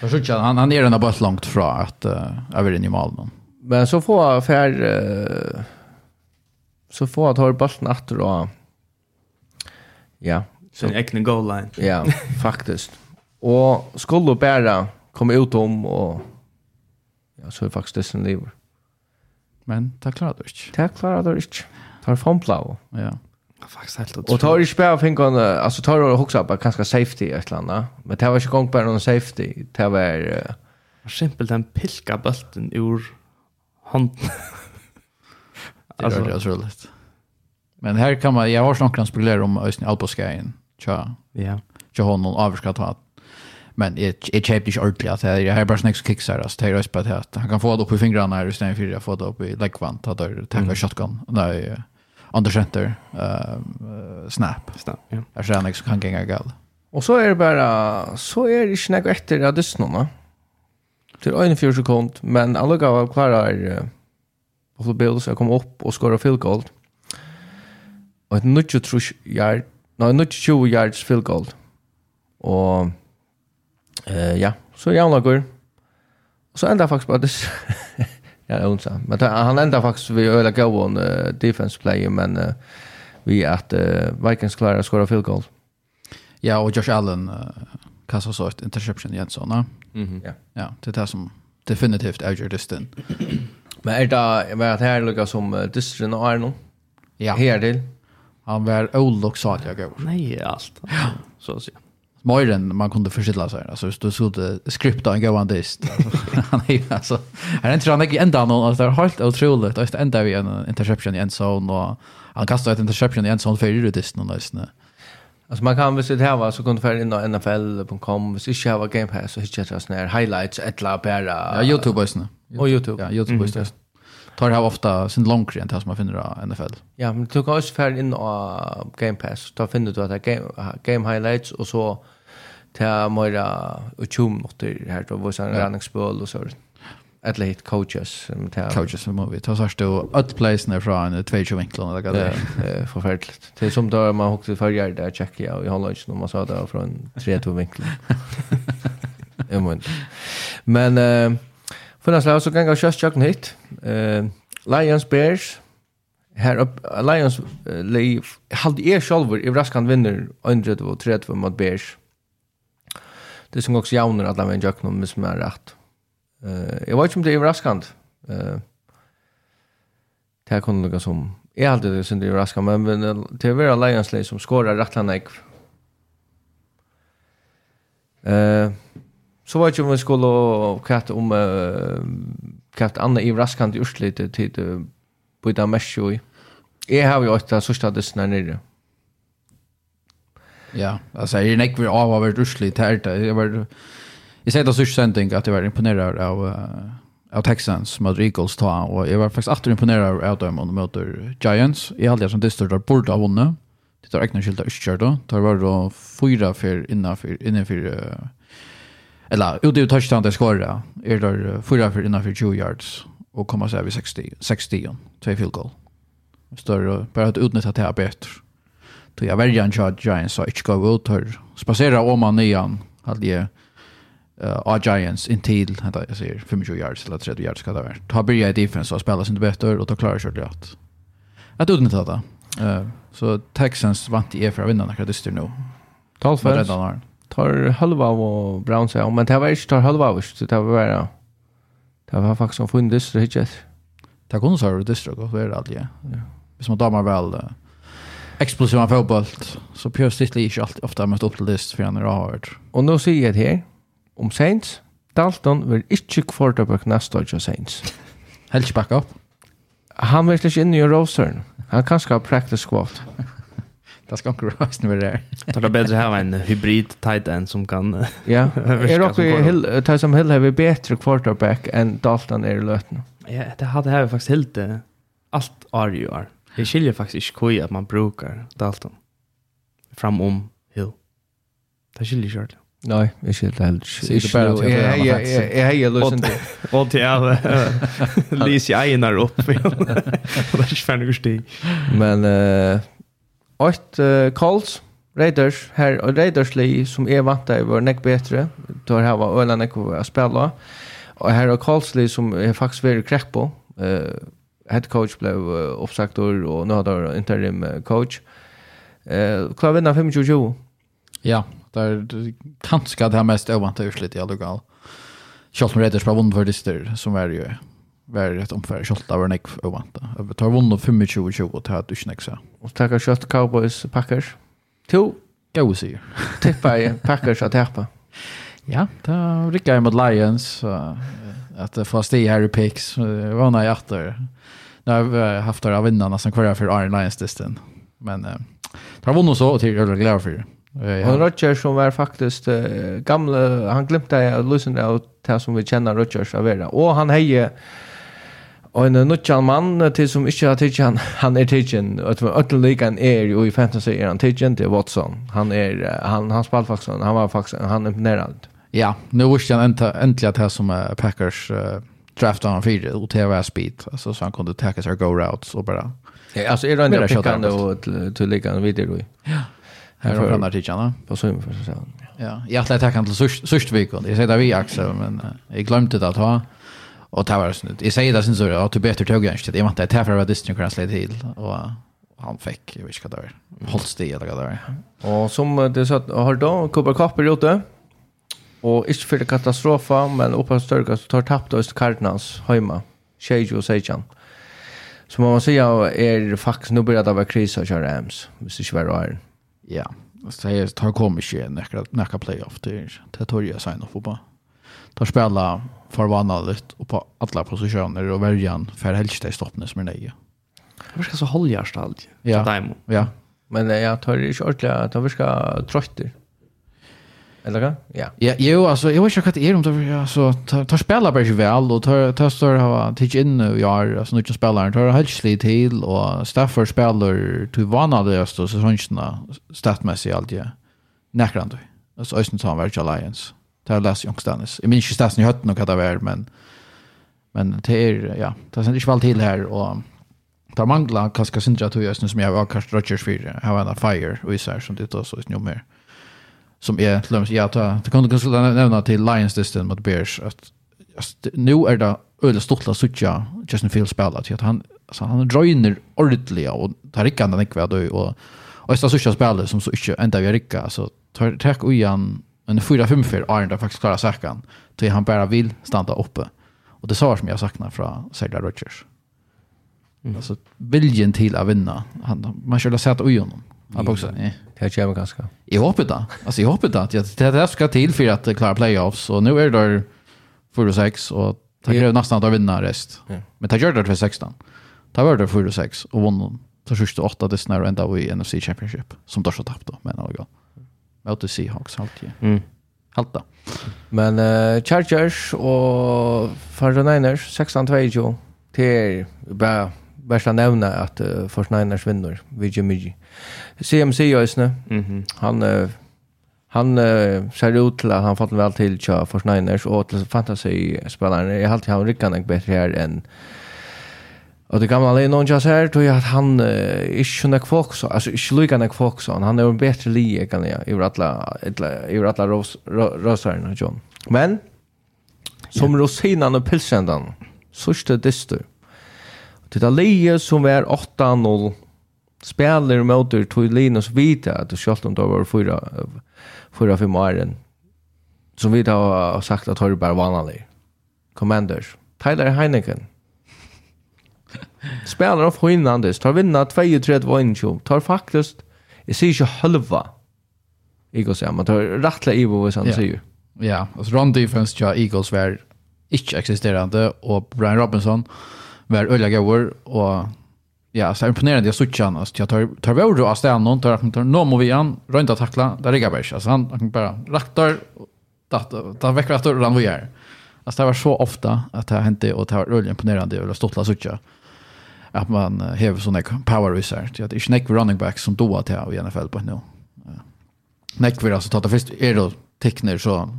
Jag tror inte han han är den där bara långt från att uh, över in i mål men. Men så får för uh, så får att ha bollen åter och ja, sin egen goal line. Ja, faktiskt. Och skulle bara komma ut om och ja, så är faktiskt det som lever. Men det klarar du inte. Det klarar du inte. Tar är. Ja. Faktiskt helt otroligt. Och tar ju spär av fingrarna, alltså tar du också på kanske safety i eller landa. Men det var inte gång på någon safety. Det var uh... simpelt en pilka bulten ur hand. det är det lätt. Men här kan man jag har snackat om spelare om Östen Alposkajen. Tja. Ja. Tja honom avskatt hat. Men jag köpte inte ordentligt att jag har bara snacks kicks här. Alltså det är på att han kan få det upp i fingrarna här istället för att få det upp i läggvant. Att det är shotgun. Nej under center uh, snap. Snap, ja. Jag ser så kan gänga gal. Och så är det bara så är det snack efter att dess Va? Till en fjärde sekund, men alla gav klarar på uh, bilden så jag kom upp och skora field goal. Och ett nutch trus yard, nej nutch 20 yards field goal. Och eh uh, ja, så jag lagar. Och så ända faktiskt bara det Ja, onsa. Men han enda faktiskt vi öla go on uh, defense play, men uh, vi att uh, Vikings klarar skora field goal. Ja, och Josh Allen uh, kastar så ett interception igen såna. Mhm. Ja. Ja, det där som definitivt avgör distan. men är det var att här lukar som uh, distan och Arno. Ja. Här till. Han var old jag går. Nej, allt. Ja. Så att säga mer än man kunde förstilla sig. Alltså just du såg skripta en gåvan dist. Han är alltså han är inte han är ända någon alltså det är helt otroligt. Alltså ända vi en interception i en zon. och han kastar ett interception i en zon för det dist någon nästan. Alltså man kan visit här så kunde för in på nfl.com hvis inte har game pass så hittar jag såna här highlights ett la bara. Ja, Youtube visst. Och Youtube. Ja, Youtube visst tar jag ofta sin långre än det som man finner av NFL. Ja, men du kan också färd in på Game Pass. Då finner du att det game, game highlights och så till mera och tjumnotter här då, vad sån är och så. Eller hit coaches. Coaches som vi Ta särskilt och ett place när från en två vinklarna. Det är förfärligt. Det är som då man åkte förrjär där checkar jag i Holland när man sa det från tre två vinklar. Men men Funnaslag, så ganger kjøst kjøkken hit. Uh, Lions Bears, her opp, Lions uh, lei, halde er sjolver, i raskan vinner 130 mot Bears. Det som også jauner at med en kjøkken om, hvis man er rett. Uh, jeg vet ikke om det er vraskant. Uh, det her kunne lukka som, jeg halte det som det er vraskant, men, men det er vera Lions lei som skårar rettlan ekv. Uh, Så vet jag om vi skulle katt om katt Anna i Raskant i Urslite tid på det mest i. Jag har ju åtta sista dessna nere. Ja, alltså är det näck vi av av Urslite til där. Jag var Jag säger det sist sending att jeg var imponeret av av Texans mot Eagles ta och jag var faktiskt åter imponeret av dem og mot Giants. Jag hade som distor der borde ha vunnit. Det tar egna skylda utkjørt da. Det var da fyra for innenfor, innenfor uh, eller ute i touchdown där skora är där fyra för innanför 20 yards och komma så vid 60 60 två field goal. Större bara att utnyttja det här bättre. Då jag väljer en charge Giants så inte gå ut här. Spacera om man nian hade jag uh, Giants in till hade jag ser 25 yards eller 30 yards ska det vara. Ta börja i defense och spela sin bättre och ta klara kört rätt. Att utnyttja det. Uh, så Texans vant i för att vinna när det styr nu. 12 för tar halva av og brown seg, men det var ikke tar halva, av, så det var bare, det var faktisk en fin distro hittet. Det kunne så være distro, det er det ja. Hvis man damer vel uh, eksplosiva fotboll, så Pjør Stittli ikke alltid ofte har møtt opp til list for han er avhørt. Og nå sier jeg det her, om Saints, Dalton vil ikke kvartabøk neste år til Saints. Helt ikke back. Han vil ikke inn i roseren. Han kan skal ha practice squad. Det ska inte vara med det. Det är bättre att ha en hybrid tight end som kan... Ja, är också i Tyson som Hill har vi bättre quarterback än Dalton är i löten. Ja, det hade här faktiskt helt det. Allt är ju är. Det skiljer faktiskt inte hur att man brukar Dalton. fram om Hill. Det skiljer ju inte. Nej, jag skiljer helt. Sier du bara at jag jag jag jag lösen det. Och till jag Lise jag är upp. Det är spänning Men eh Ett uh, Colts, Raiders, här och Raiders Lee som är vanta i vår näck bättre. Då här var Öland näck att spela. Och här och Colts Lee som är faktiskt väldigt kräck på. Uh, head coach blev uh, uppsagt och nu har där interim coach. Eh, klar vinna 25-20. Ja, där kanske det här mest ovanta urslit i alla fall. Charlton Raiders var vunnit för Lister som är ju var rätt omfär kjolt var en ekv och vant. Tar vunna 25-20 och tar du snäxa. Och tackar shot Cowboys Packers. To. Gå sig. Tippa i Packers att härpa. Ja, det rycker jag mot Lions. Att få steg här i picks. Var när jag efter. Nu har vi haft där vinnarna som kvar för Iron Lions distan. Men tar vunna så och till jag glad för det. Ja. Och Rodgers som var faktiskt gamla, han glömde att lyssna av det som vi känner Rodgers av era. Och han hejer och en nutjan mann til som ikke har tidsen, han er tidsen, og til ødelikan er jo i fantasy är han tidsen til Watson. Han er, han, han spalt faktisk, han var faktisk, han imponerad. Ja, nu visste han endelig at det som Packers uh, draftade han fyra, och TV speed, alltså, så han kunde tacka sig go routes och bara... Ja, alltså är det ändå pickande och till likan vidare Ja. Här från han artiklarna. På så ungefär så Ja, jag lät tacka han till sörst vikon. Jag säger det vi Axel, men jag glömde det att ha. Och det var sånt. Jag säger det sen så att du bättre tog jag inte. Jag vant att det här var distan kan slå till och han fick jag vet inte var, Holst det eller hva det var. Och som det så att har då Cooper Cup ute. Och inte för katastrofa men uppe störka så tar tappt oss Cardinals hemma. Shage och Sejan. Så man måste säga är faktiskt nu börjar det vara kris och köra Rams. det är var väl. Ja. Så det tar kommer ju nästa nästa playoff till. Det tar ju sign off på. Tar spela förvandligt och på alla positioner och värjan för helst det stoppne som är nej. Det ska så hållhjärst allt. Ja. Ja. Men jag tar det inte ordentligt att det ska trötter. Eller vad? Ja. Ja, jo, alltså jag vet inte vad det er om det, alltså tar spelar bara ju väl och tar, tar stør ha tids inn i år, altså, nødvendig spilleren, tar helst litt til, og Stafford spiller til vanligst, og sesongene, statmessig alltid, nekrande, Alltså Øystein Sandberg Alliance. Det har läst Jungstanis. Jag minns inte statsen i hötten och vad det var, men, men det är, ja, det är inte väl till här. Och det manglar kanske synd att jag som jag var kanske Rodgers för. Jag var en fire och isär som det också är mer. Som är, till exempel, ja, det kan du kunna nämna till Lions Distan mot Bears. Att, nu är det öle stortla sucha Justin Fields spelar att han så han joiner ordentligt och tar rickan den ikväll och och och så sucha spelar som så inte ända vi ricka så tar tack och igen Men fyra fem för Arne faktiskt klara säkan. Till han bara vill stanna uppe. Och det sa som jag saknar från Sergio Rogers. Mm. Alltså viljen till att vinna. Han, man skulle ha sett oj honom. Han också, nej. Det är ganska. Jag hoppas det. Alltså jag hoppas det. Det här ska till för att klara playoffs. Och nu är det där 4-6 och tar kräver nästan att vinna rest. Men tar gör det för 16. Tar var det 4-6 och vann. Så sista åtta det snarare ända i NFC Championship. Som då så tappade, men alla var mot Seahawks halt ju. Mm. Halta. Men uh, Chargers och 49ers 16-2 till bara bästa nämna att uh, 49ers vinner vid Jimmy G. CMC just nu. Mm -hmm. Han uh, han uh, ser ut till att han fått väl till tja 49ers och till fantasy-spelaren. Jag har alltid han ryckan bättre här än Och det gamla Leon någon jag säger tror jag att han är ju en fox alltså är nek folk så, han är en bättre lie kan jag i alla i alla rosarna John. Men som rosinan och pilsändan sista distur. Det där lie som är 8-0 spelar mot det till Linus vita att det skall inte vara fyra fyra fem åren. Som vi har sagt att har bara vanlig. Commanders. Tyler Heineken. Spelar av Hynandes, tar vinna 2-3-1-2, tar faktiskt, jag sier inte halva, Eagles, ja, man tar rattla i vad han ja. sier. Ja, alltså run defense tja Eagles var inte existerande, och Brian Robinson var öliga gåvor, och ja, så er imponerende jeg suttje han, altså, jeg tar, tar vore av stedet noen, tar akkurat, nå må vi igjen, røynda takla, det rigger bare ikke, altså han, han bara raktar, da vekker etter, rann vi gjør. Alltså det var så ofta att det hendte, og det var øyla imponerende, og det stått la suttje att man har såna power research det är snack running back som då att jag i NFL på nu. Näck vill alltså ta det först är då teckner så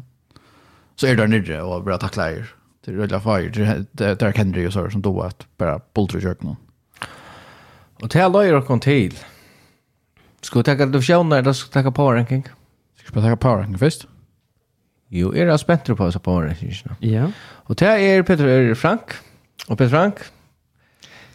så är det nere och bra Det till rulla fire det där kan och så som då att bara bultra jerk någon. Och till alla er kon till. Ska ta det sjön där då ska ta power ranking. Ska ta power ranking först. Jo, är det spännande på så power ranking. Ja. Och till är Peter Frank och Peter Frank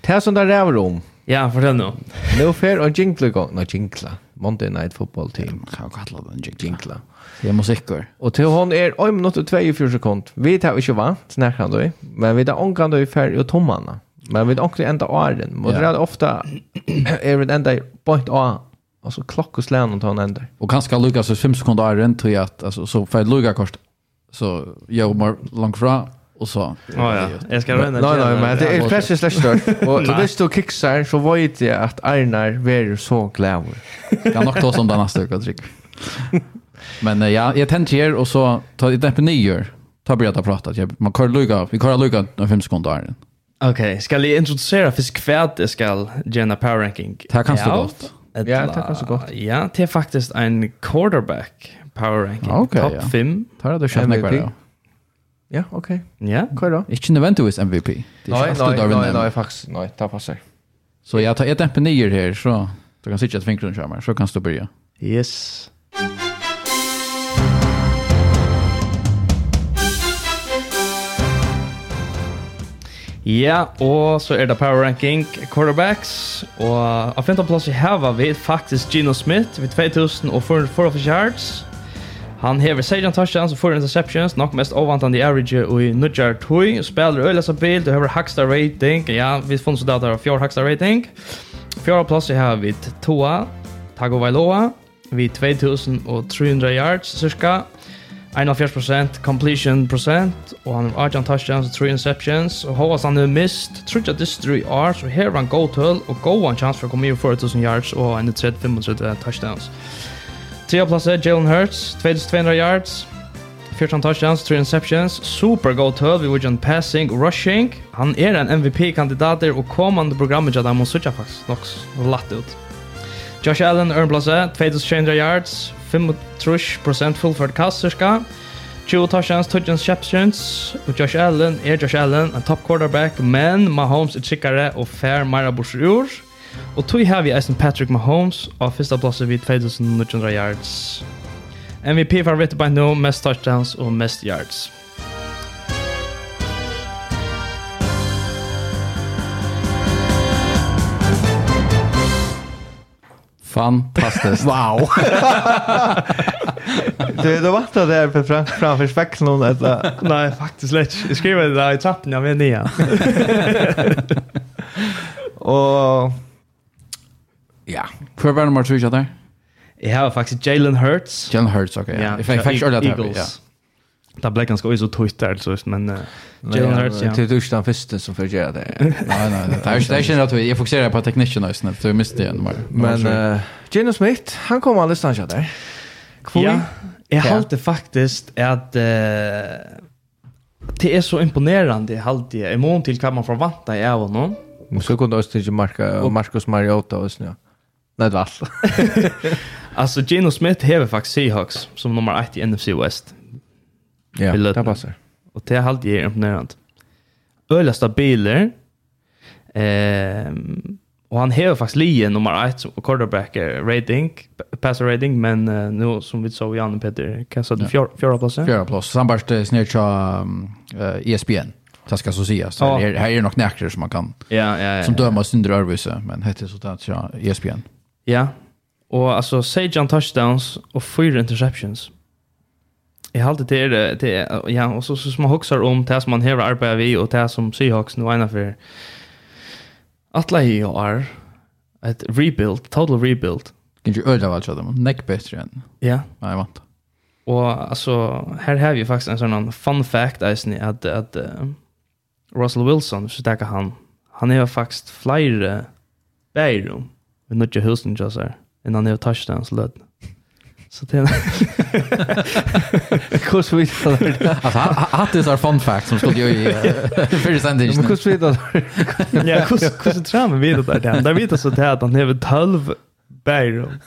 Det som det räver om. Ja, fortell nu. Nu fer och jingla gång. Nå jingla. Monday Night Football Team. Kan jag kalla den jingla. jingla. Det är musiker. Og til hon er om något tvei 24 sekund. Vi tar ikke vant, snackar du. Men vi tar ongan du fer i färg. Men vi tar onkan enda åren. Og det er ofta er vi enda point A alltså klockoslän og ta en ändar. Och ganska Lucas 5 sekunder är rent till att alltså så för Lucas kost så jag mer långt fra och så. Ja ja. Jag ska röna. Nej nej, men det är flash slash där. Och det står kicksar så vet jag att Arnar var så glad. Kan nog ta som den nästa vecka trick. Men ja, jag tänkte här och så tar det på nyår. Ta börja ta prata. Man kör Luka. Vi kör Luka om 5 sekunder där. Okej, ska jag introducera för skvärt det ska Jenna Power Ranking. Det kan stå gott. Ja, det kan så gott. Ja, det är faktiskt en quarterback power ranking. Okay, Top ja. 5. Tar det känner jag. Ja, okej. Ja, hva er det? Inte nødvendigvis MVP. Nei, nej, nei, nej, faktiskt. Nej, det passar. Så jag tar ett tempo ner här så du kan sitta ett fingrun kör så kan du börja. Yes. Ja, og så er det power ranking quarterbacks, og av femte plass i hava vi faktisk Gino Smith vid 2400 og 400 yards, Han hever 16 touchdowns og 4 interceptions, nok mest ovantande i average og i nudjar tui. Spiller øyla bil, du hever haksta rating, ja, vi funnet så data av fjord haksta rating. Fjord plass jeg har vid Toa, Tago Vailoa, vid 2300 yards cirka, 41% completion percent, og han har 18 touchdowns og 3 interceptions, og hovast han har mist, tror jeg disse 3 år, så her var han god tøll, og god en chans for å komme i 4000 yards og en 35 touchdowns. Trea plasser, Jalen Hurts, 2200 yards, 14 touchdowns, 3 interceptions, super go tøl vi vujjan passing, rushing. Han er en MVP-kandidater og kommande programmet jadda må suttja faktisk nok latt ut. Josh Allen, earn plus 2200 yards, 35% fullført kast cirka, 20 touchdowns, 20 interceptions, og Josh Allen er Josh Allen, en top quarterback, men Mahomes er tryggare og fair Mara Bursur ur. Og tog har vi eisen Patrick Mahomes og fyrsta plasset vid 2900 yards. MVP for Ritter by no, mest touchdowns og mest yards. Fantastiskt. wow. du du vart där på fram framför och alltså. Nej, faktiskt lätt. Jag skriver det där i trappen jag vet inte. Och Ja. Hvor var nummer 3 der? Jeg har faktisk Jalen Hurts. Jalen Hurts, ok. Ja. Jeg fikk faktisk ordet der. Ja. Det ble ganske også tøyt der, men Jalen Hurts, ja. Det du ikke den første som får gjøre det. Nei, nei, det er ikke det. Jeg fokuserer på teknikken også, Du jeg miste igjen. Men Gino Smith, han kom alle stedet der. Ja, jeg halte faktisk at det er så imponerande halte jeg. I mån til hva man forventer jeg av noen. Så kunne du også til Marcus Mariota også, ja. Nej, det var allt. alltså, Geno Smith har faktiskt Seahawks som nummer ett i NFC West. Ja, Bilden. det passar. Och det är halvt är imponerande. Öliga stabiler. Ehm... Och han har faktiskt lige nummer 1 som quarterback rating, passer rating, men uh, nu som vi såg Janne Peter kastade ja. fjärde fjör, plats. Fjärde plats. Sen bara det snär um, uh, ESPN. Det ska så sägas. Ja. Här, här är det nog näkter som man kan ja, ja, ja, som dömer ja. Örvise, men heter så att så ESPN. Ja. Och alltså Sajan touchdowns och fyra interceptions. Jag hade det det, det ja och så så små huxar om det som man hever arbeidet vi och det som Seahawks nu ena för Atla i og er et rebuild, total rebuild. Kan ju öda vad jag dem. Neck bättre än. Ja. Nej, vant. Och alltså här har vi faktiskt en sånn fun fact eisen, ni at att uh, Russell Wilson så där han han är faktiskt flyr bärum vi nødde husen til oss her, innan jeg tar den lød. Så det er... Hvordan vet du det? Altså, hatt er fun fact som skulle gjøre i fyrre sendingen. Men hvordan vet du det? Ja, hvordan tror jeg vi vet det der? Der vet jeg så det at han har 12 bærum.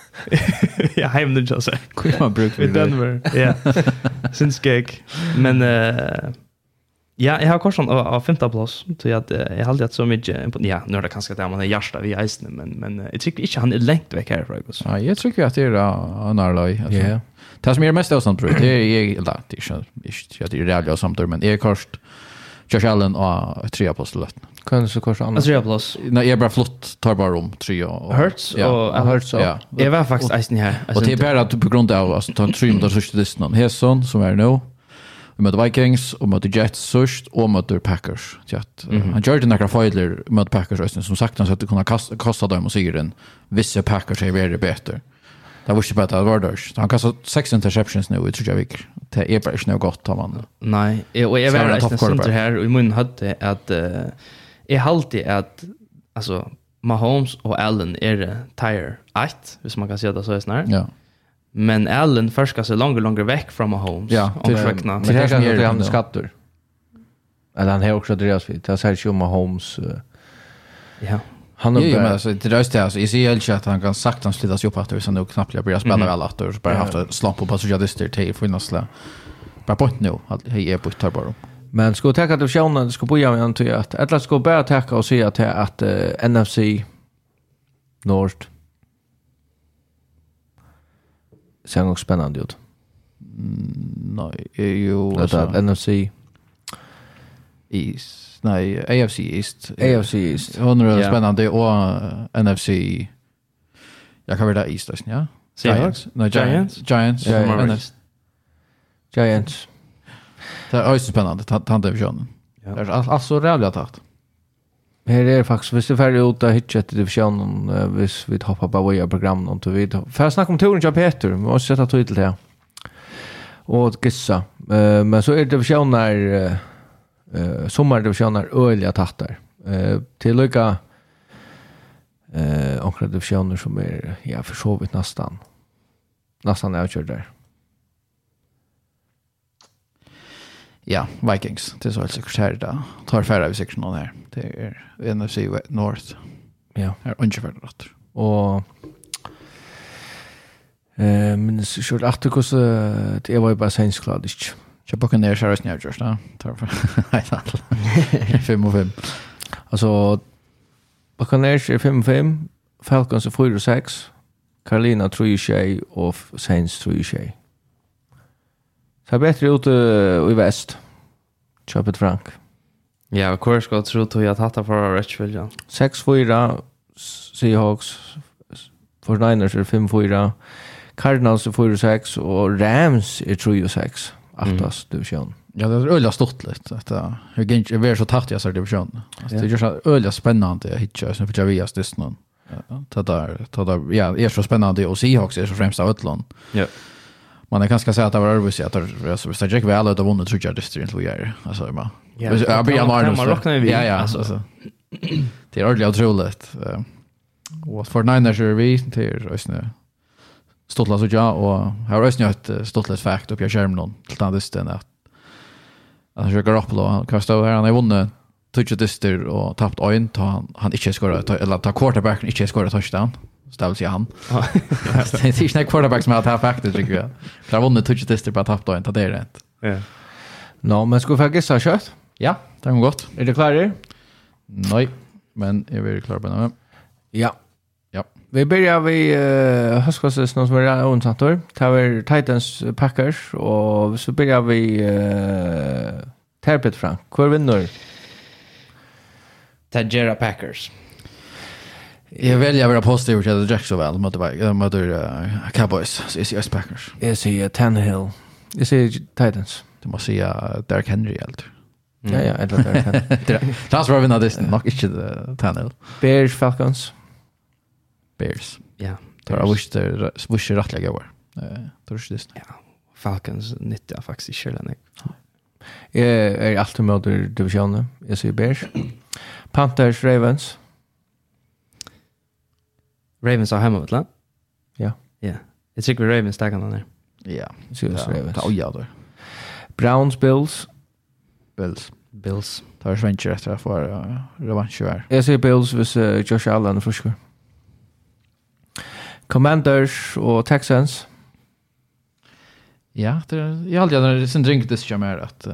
Ja, heimnudja seg. Hvor man bruker det? I Denver, ja. Sinnsgeg. Men... Uh, Ja, jag har korsan av, av femte plats. Så jag, jag har aldrig så mycket... Ja, nu är det kanske att man är hjärsta vid eisen, men, men jag tycker inte han är längt väck Fragos. Ja, jag tycker att det är en arloj. Ja. Det som är mest avstånd, tror jag, det är... Eller, det är inte att det är rädda samtidigt, men är korst... Josh Allen och trea plus lätt. Kan så kanske annars. Trea plus. Nej, jag bara flott tar bara om tre och Hurts och ja, Hurts så. Ja. Jag var faktiskt eisen här. Och det är bara på grund av alltså tar tre minuter så sist någon. Hesson som är nu. Vi møtte Vikings, og møtte Jets sørst, og møtte Packers. Mm -hmm. Han gjør det nekra feiler møtte Packers østen, som sagt han kunne kasta dem og sigeren, visse Packers er veldig bedre. Det var ikke bedre, det var dørs. Han kastet seks interceptions nå, jeg tror jeg ikke. Det er bare ikke noe godt av han. Nei, og jeg var resten sinter her, og i munnen hadde at uh, jeg halte at altså, Mahomes og Allen er tire 8, hvis man kan si det så er snart. Ja. Yeah Men Allen forskar sig längre längre veck från Mahomes. home. Ja, om men Det här är ju han skatter. Eller han har också drevet vid. Det här är ju om Holmes. Ja. Han har ju med sig det röst det. så i sig helt att han kan sagt han slitas upp att så nog knappt jag börjar spela alla att så bara haft en slamp på passagerister till finnas där. Bara på nu. Hej är på tar Men ska ta att optionen ska börja med antar jag att eller ska börja täcka och se att att NFC Nord, ser nog spännande ut. Nej, är ju alltså NFC East. Nej, AFC East. AFC East. Hon är yeah. spännande och NFC Jag kan väl där East, ja. Seahawks? Nej, Giants. Giants. Giants. Giants. Det är ju spännande, tant divisionen. Ja. Det är alltså rävligt tatt. Her er faktisk, hvis du er ferdig ut og hittar etter divisjonen, uh, hvis vi hoppar på våre program, og du vet, for jeg snakker om turen til Peter, vi må sette tog til det, og gissa, uh, men så er divisjoner, uh, uh, sommerdivisjoner, øyelige tattar, uh, til lykka, uh, omkring divisioner som är ja för så vitt nästan nästan avgjord där. Ja, Vikings. Det är så helt säkert här idag. Tar färre vi säkert någon här. Det er NFC North. Ja. Det er ungefær rett. Og eh men så skjort efter kus det var ju bara sen klart det. Jag bara kan det köra snäv just då. Därför. Fem och fem. Alltså Buccaneers är 5-5, Falcons är 4-6, Carolina 3-6 och Saints 3-6. Så bättre ute i väst. Köpet Frank. Mm. Ja, og hvor skal jeg tro til at hatt for Retchville, ja. 6-4, Seahawks, 49ers er 5-4, Cardinals er 4-6, og Rams er 3-6, attas mm. Ja, det är öliga stort lite. Att jag gick ju så tatt jag så division. Alltså det är så öliga spännande att hitta så för jag vet just nu. Ja, det där, det där ja, är så spännande och Seahawks är så främst av Ötland. Ja man kan kanske säga att det var övervis att alltså visst jag väl att vunnit tror jag det strint vi är alltså man ja jag blir en ja ja alltså. det är ordentligt otroligt. Och för nine där vi till ösnö stolt så jag och har ösnö ett stolt fakt upp jag skärmen till den att att jag försöker upp då kan stå här han har vunnit touch dyster och tappt ögon ta han, han inte skora eller ta quarterbacken inte skora touchdown. Så ju han. det är inte quarterback som har tappat faktiskt tycker jag. För han vunnit touch dyster på tappt ögon ta det är rätt. Ja. Nå, men ska vi få gissa kött? Ja, det går gott. Är det klar? Nej, men jag vill klara på det. Ja. Ja. Vi börjar vi uh, någon som är onsant Det Tar Titans Packers och så börjar vi uh, Terpet Frank. Kvar vinner? Tajera Packers. Jag väljer att vara positiv till Jacksonville möter, mot uh, Cowboys. Så är det Packers. Jag säger Tannehill. Jag säger Titans. Du måste säga Derrick Henry helt. Ja, ja, eller Derrick Henry. Chans för att vinna det nog inte Tannehill. Bears Falcons. Bears. Ja. Tar jag wish det wish rätt läge var. Tror du det? Ja. Falcons nyttjar faktiskt inte den. Jag är alltid med divisionen. Jag säger Bears. Panthers, Ravens. Ravens har hemma, vet? Ja. Ja. Jeg tycker vi Ravens tackar den där. Ja. Syns Ravens. Ta ja då. Browns, Bills. Bills. Bills. Tar venture efter att få revansch här. Jag ser Bills vis uh, Josh Allen och Frisker. Commanders och Texans. Ja, det är, jag har aldrig, det är sin drink det som är att uh,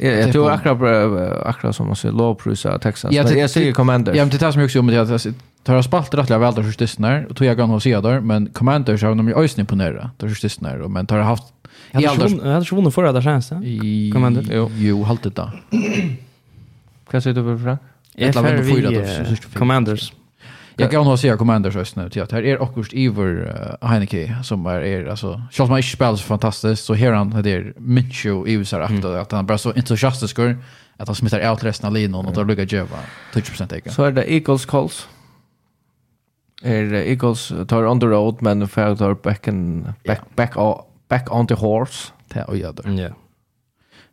Jag tror akkurat akkurat som man ser lågprisa Texas. Ja, jag ser Commander. Ja, men det tas mycket om det att tar jag spalt rätt väl där just när och tog jag kan och se där men Commander så har de ju ösn imponera där just när men tar haft Jag hade ju vunnit förra där sen. Commander. Jo, jo, halt det där. Vad säger du för Frank? Jag hade vunnit förra där. Commanders. Jag kan nog säga Commanders just nu till att här är också uh, Heineke som är är alltså Charles Mike spelar så fantastiskt så här han det är Mincho i USA att att han bara så entusiastisk att han smittar ut resten av linan och då luggar Jeva 20% igen. Så är det Eagles calls. Är Eagles tar on the road men för tar back and back back back on the horse. Det är ju där. Ja.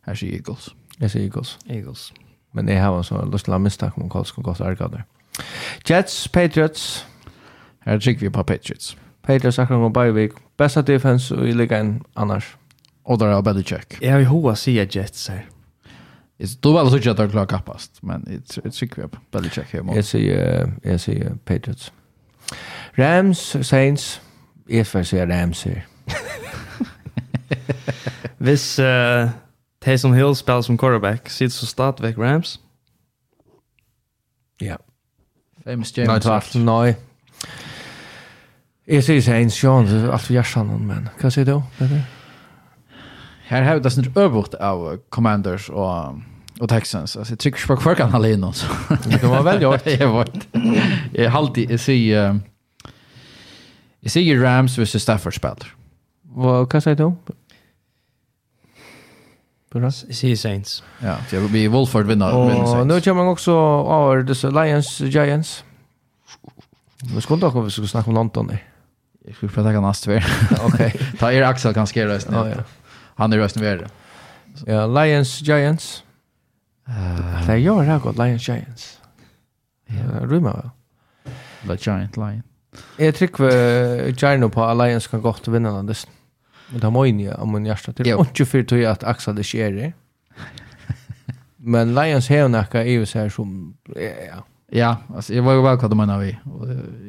Här är Eagles. Det är Eagles. Eagles. Men det har en sån lustigt att misstag om Karlsson så ärgade. där. Jets, Patriots. Her trykker vi på Patriots. Patriots akkurat om Bajvik. Bästa defense i ligan annars. Och där är Belichick. Jag vill hoa säga Jets här. Då var det så att jag klarar kappast. Men jag trycker vi på Belichick här. Jag säger, jag säger Patriots. Rams, Saints. Jag får säga Rams här. Hvis uh, Taysom Hill spelar som quarterback, sitter så stadigvæk Rams. Ja. Yeah. James James. Nej tack. Nej. Jag säger Saints, Sean det är allt för hjärtan, men vad säger du? Här har vi det sånt övervårt av Commanders och och Texans. Alltså jag tycker på kvar kan alla in oss. Det kan vara väl gjort. Jag var jag har alltid jag säger jag säger Rams versus Stafford spelar. Vad kan säga då? Bra. Sea Saints. Ja, för jag blir Wolford vinner. Och nu kommer man också över dessa Lions Giants. Vi skulle då vi skulle snacka om London. Nej. Jag skulle prata om Astor. Okej. Ta er Axel kan skera rösten. Ja, ja. Han är rösten värre. Ja, Lions Giants. Det är jag har gått Lions Giants. Ja, rymmer väl. The Giant Lion. Jag tycker Giant på Lions kan gott vinna den listan. Men det må ju om man hjärta till. Och inte för att att Axel det sker det. Men Lions har några i så här som ja. Ja, alltså jag var ju väl kvar man av i.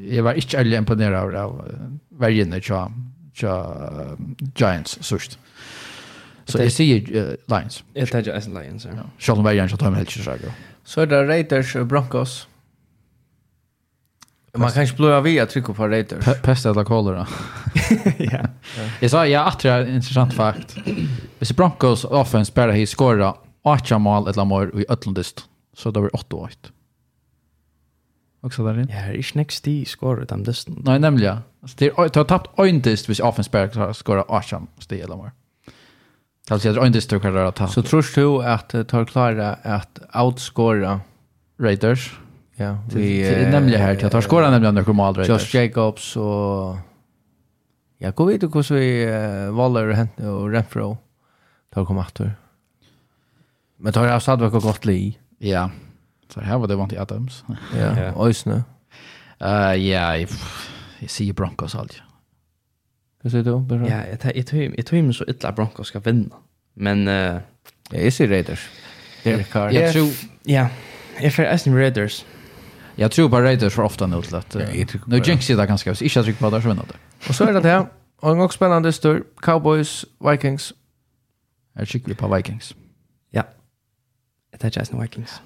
Jag var inte alls imponerad av vargen där så uh, Giants sust. Så jag säger Lions. Jag tar ju Lions. Ja. Själva vargen så tar man helt så Så är det Raiders Broncos. Man kan inte blöja via tryck på Raiders. Pest eller kolera. Ja. Jag sa jag att det är intressant fakt. Hvis Broncos offense bara hit skora 8 mål eller mer i Atlantis så det blir 8-8. Också där inne. Ja, är next i skora dem dist. Nej, nämligen. Alltså det har tappat en dist hvis offense bara skora 8 sti eller mer. Alltså jag tror inte det kan röra ta. Så tror du att tar klara att outscora Raiders? Ja, vi är nämligen här till tar skora nämligen några mål där. Josh Jacobs och Ja, gå vet hur så vi Waller hent och Renfro tar kom åter. Men tar jag Sadvak och Gottli. Ja. Så här var det vant i Adams. Ja, Oisne. Eh ja, jag ser Broncos allt. Hva sier du? Ja, jag tar jag tar meg så ytla Broncos ska vinna. Men... Uh, jeg ser Raiders. Derek Carr. Jag tror... Ja, jag får eisen Raiders. Jag tror på Raiders för ofta nu till att nu jinx det ganska så inte tryck på där så vinner det. Och så är det här och en också spännande stor Cowboys Vikings. Jag tycker på Vikings. Ja. Det är just Vikings.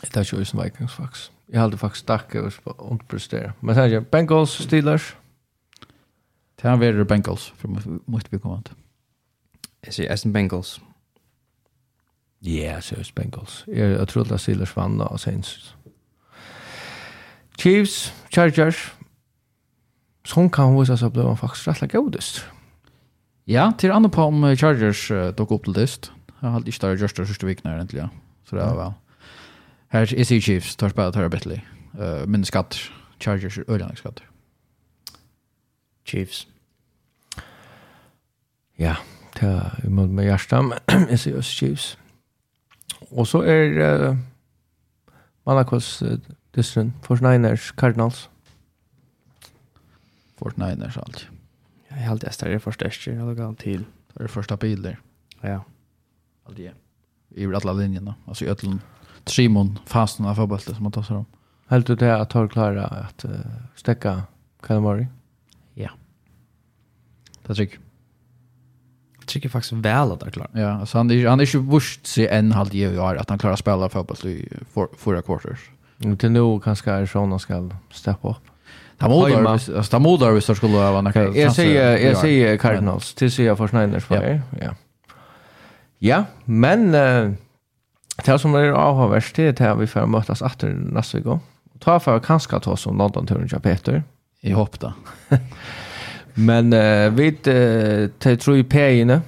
Det är just Vikings faktiskt. Jag hade faktiskt starka och underprestera. Men sen är Bengals Steelers. Det här är Bengals för måste vi komma till. Jag säger Aston Bengals. Ja, yeah, så Bengals. Jag, jag tror att Steelers vann och Saints. Chiefs, Chargers, som kan visa sig att bli faktiskt rätt godist. Ja, till andra på om Chargers uh, dock upp till list. Jag har inte större just första veckan egentligen. Så det var väl. Här är Chiefs, tar spelat här bättre. Uh, men skatt, Chargers är öljande skatt. Chiefs. Ja, det är emot med hjärsta, men jag ser Chiefs. Och så är uh, Malakos dysten. 49ers, Cardinals. 49ers alltid. Jag är alltid ästare för störst. Jag lägger han till. Det är första bilar. Ja. Alltid. I alla linjerna. Alltså i ödlen. Simon fastnar av fotbollen som man tar sig om. Helt du det att Torr klara att uh, stäcka Kalamari? Ja. Det tycker jag. tycker faktiskt väl att han klarar. Ja, alltså han är, han är inte vurst sig en halv i år att han klarar att spela fotboll i fyra quarters. Inte nu kanske Arizona ska steppa upp. Ta modar, alltså ta modar visst skulle vara något. Jag säger jag säger Cardinals till sig för Schneiders för. Ja. Ja, men uh, det som är avhavst det är att vi får mötas efter nästa vecka. Ta för kanske ta som London turen jag Peter. I hopp då. men uh, vi uh, tar tror i på.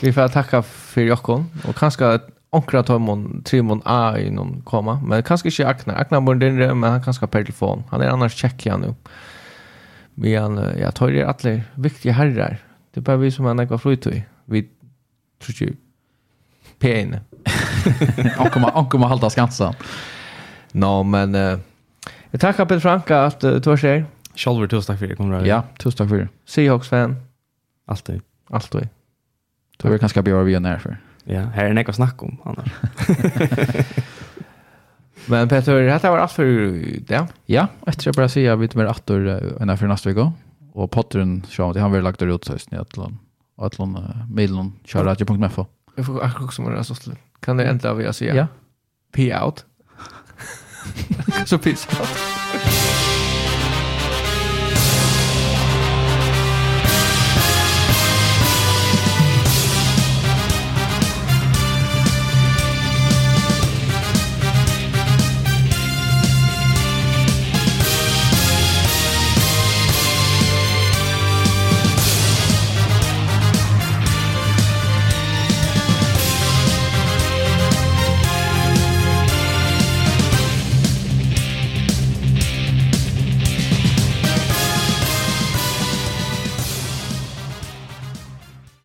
Vi får tacka för Jokon. och kanske onkra ta mon tre mon a i någon komma men kanske inte akna akna bor den men han kanske per telefon han är annars checka nu men jag tar det alla viktiga herrar det bara vi som han går flyt vi tror ju pen och komma och komma halta skansen no men uh, jag tackar Peter Franka att uh, du har sig Sjálfur, tusen takk for det, kommer Ja, tusen takk for det. Seahawks-fan. Alltid. Alltid. Du vil kanskje bli over via nærfør. Ja, här är det något snack om annars. Men Peter, det här var allt för det. Ja, efter jag bara säga vi tar mer att ena för nästa vecka. Och Potteren, så det har vi lagt det ut hösten i Atlant. Atlant, kör köra.fo. Jag får akkurat som det så slut. Kan det vad jag säger? Ja. P out. så peace out.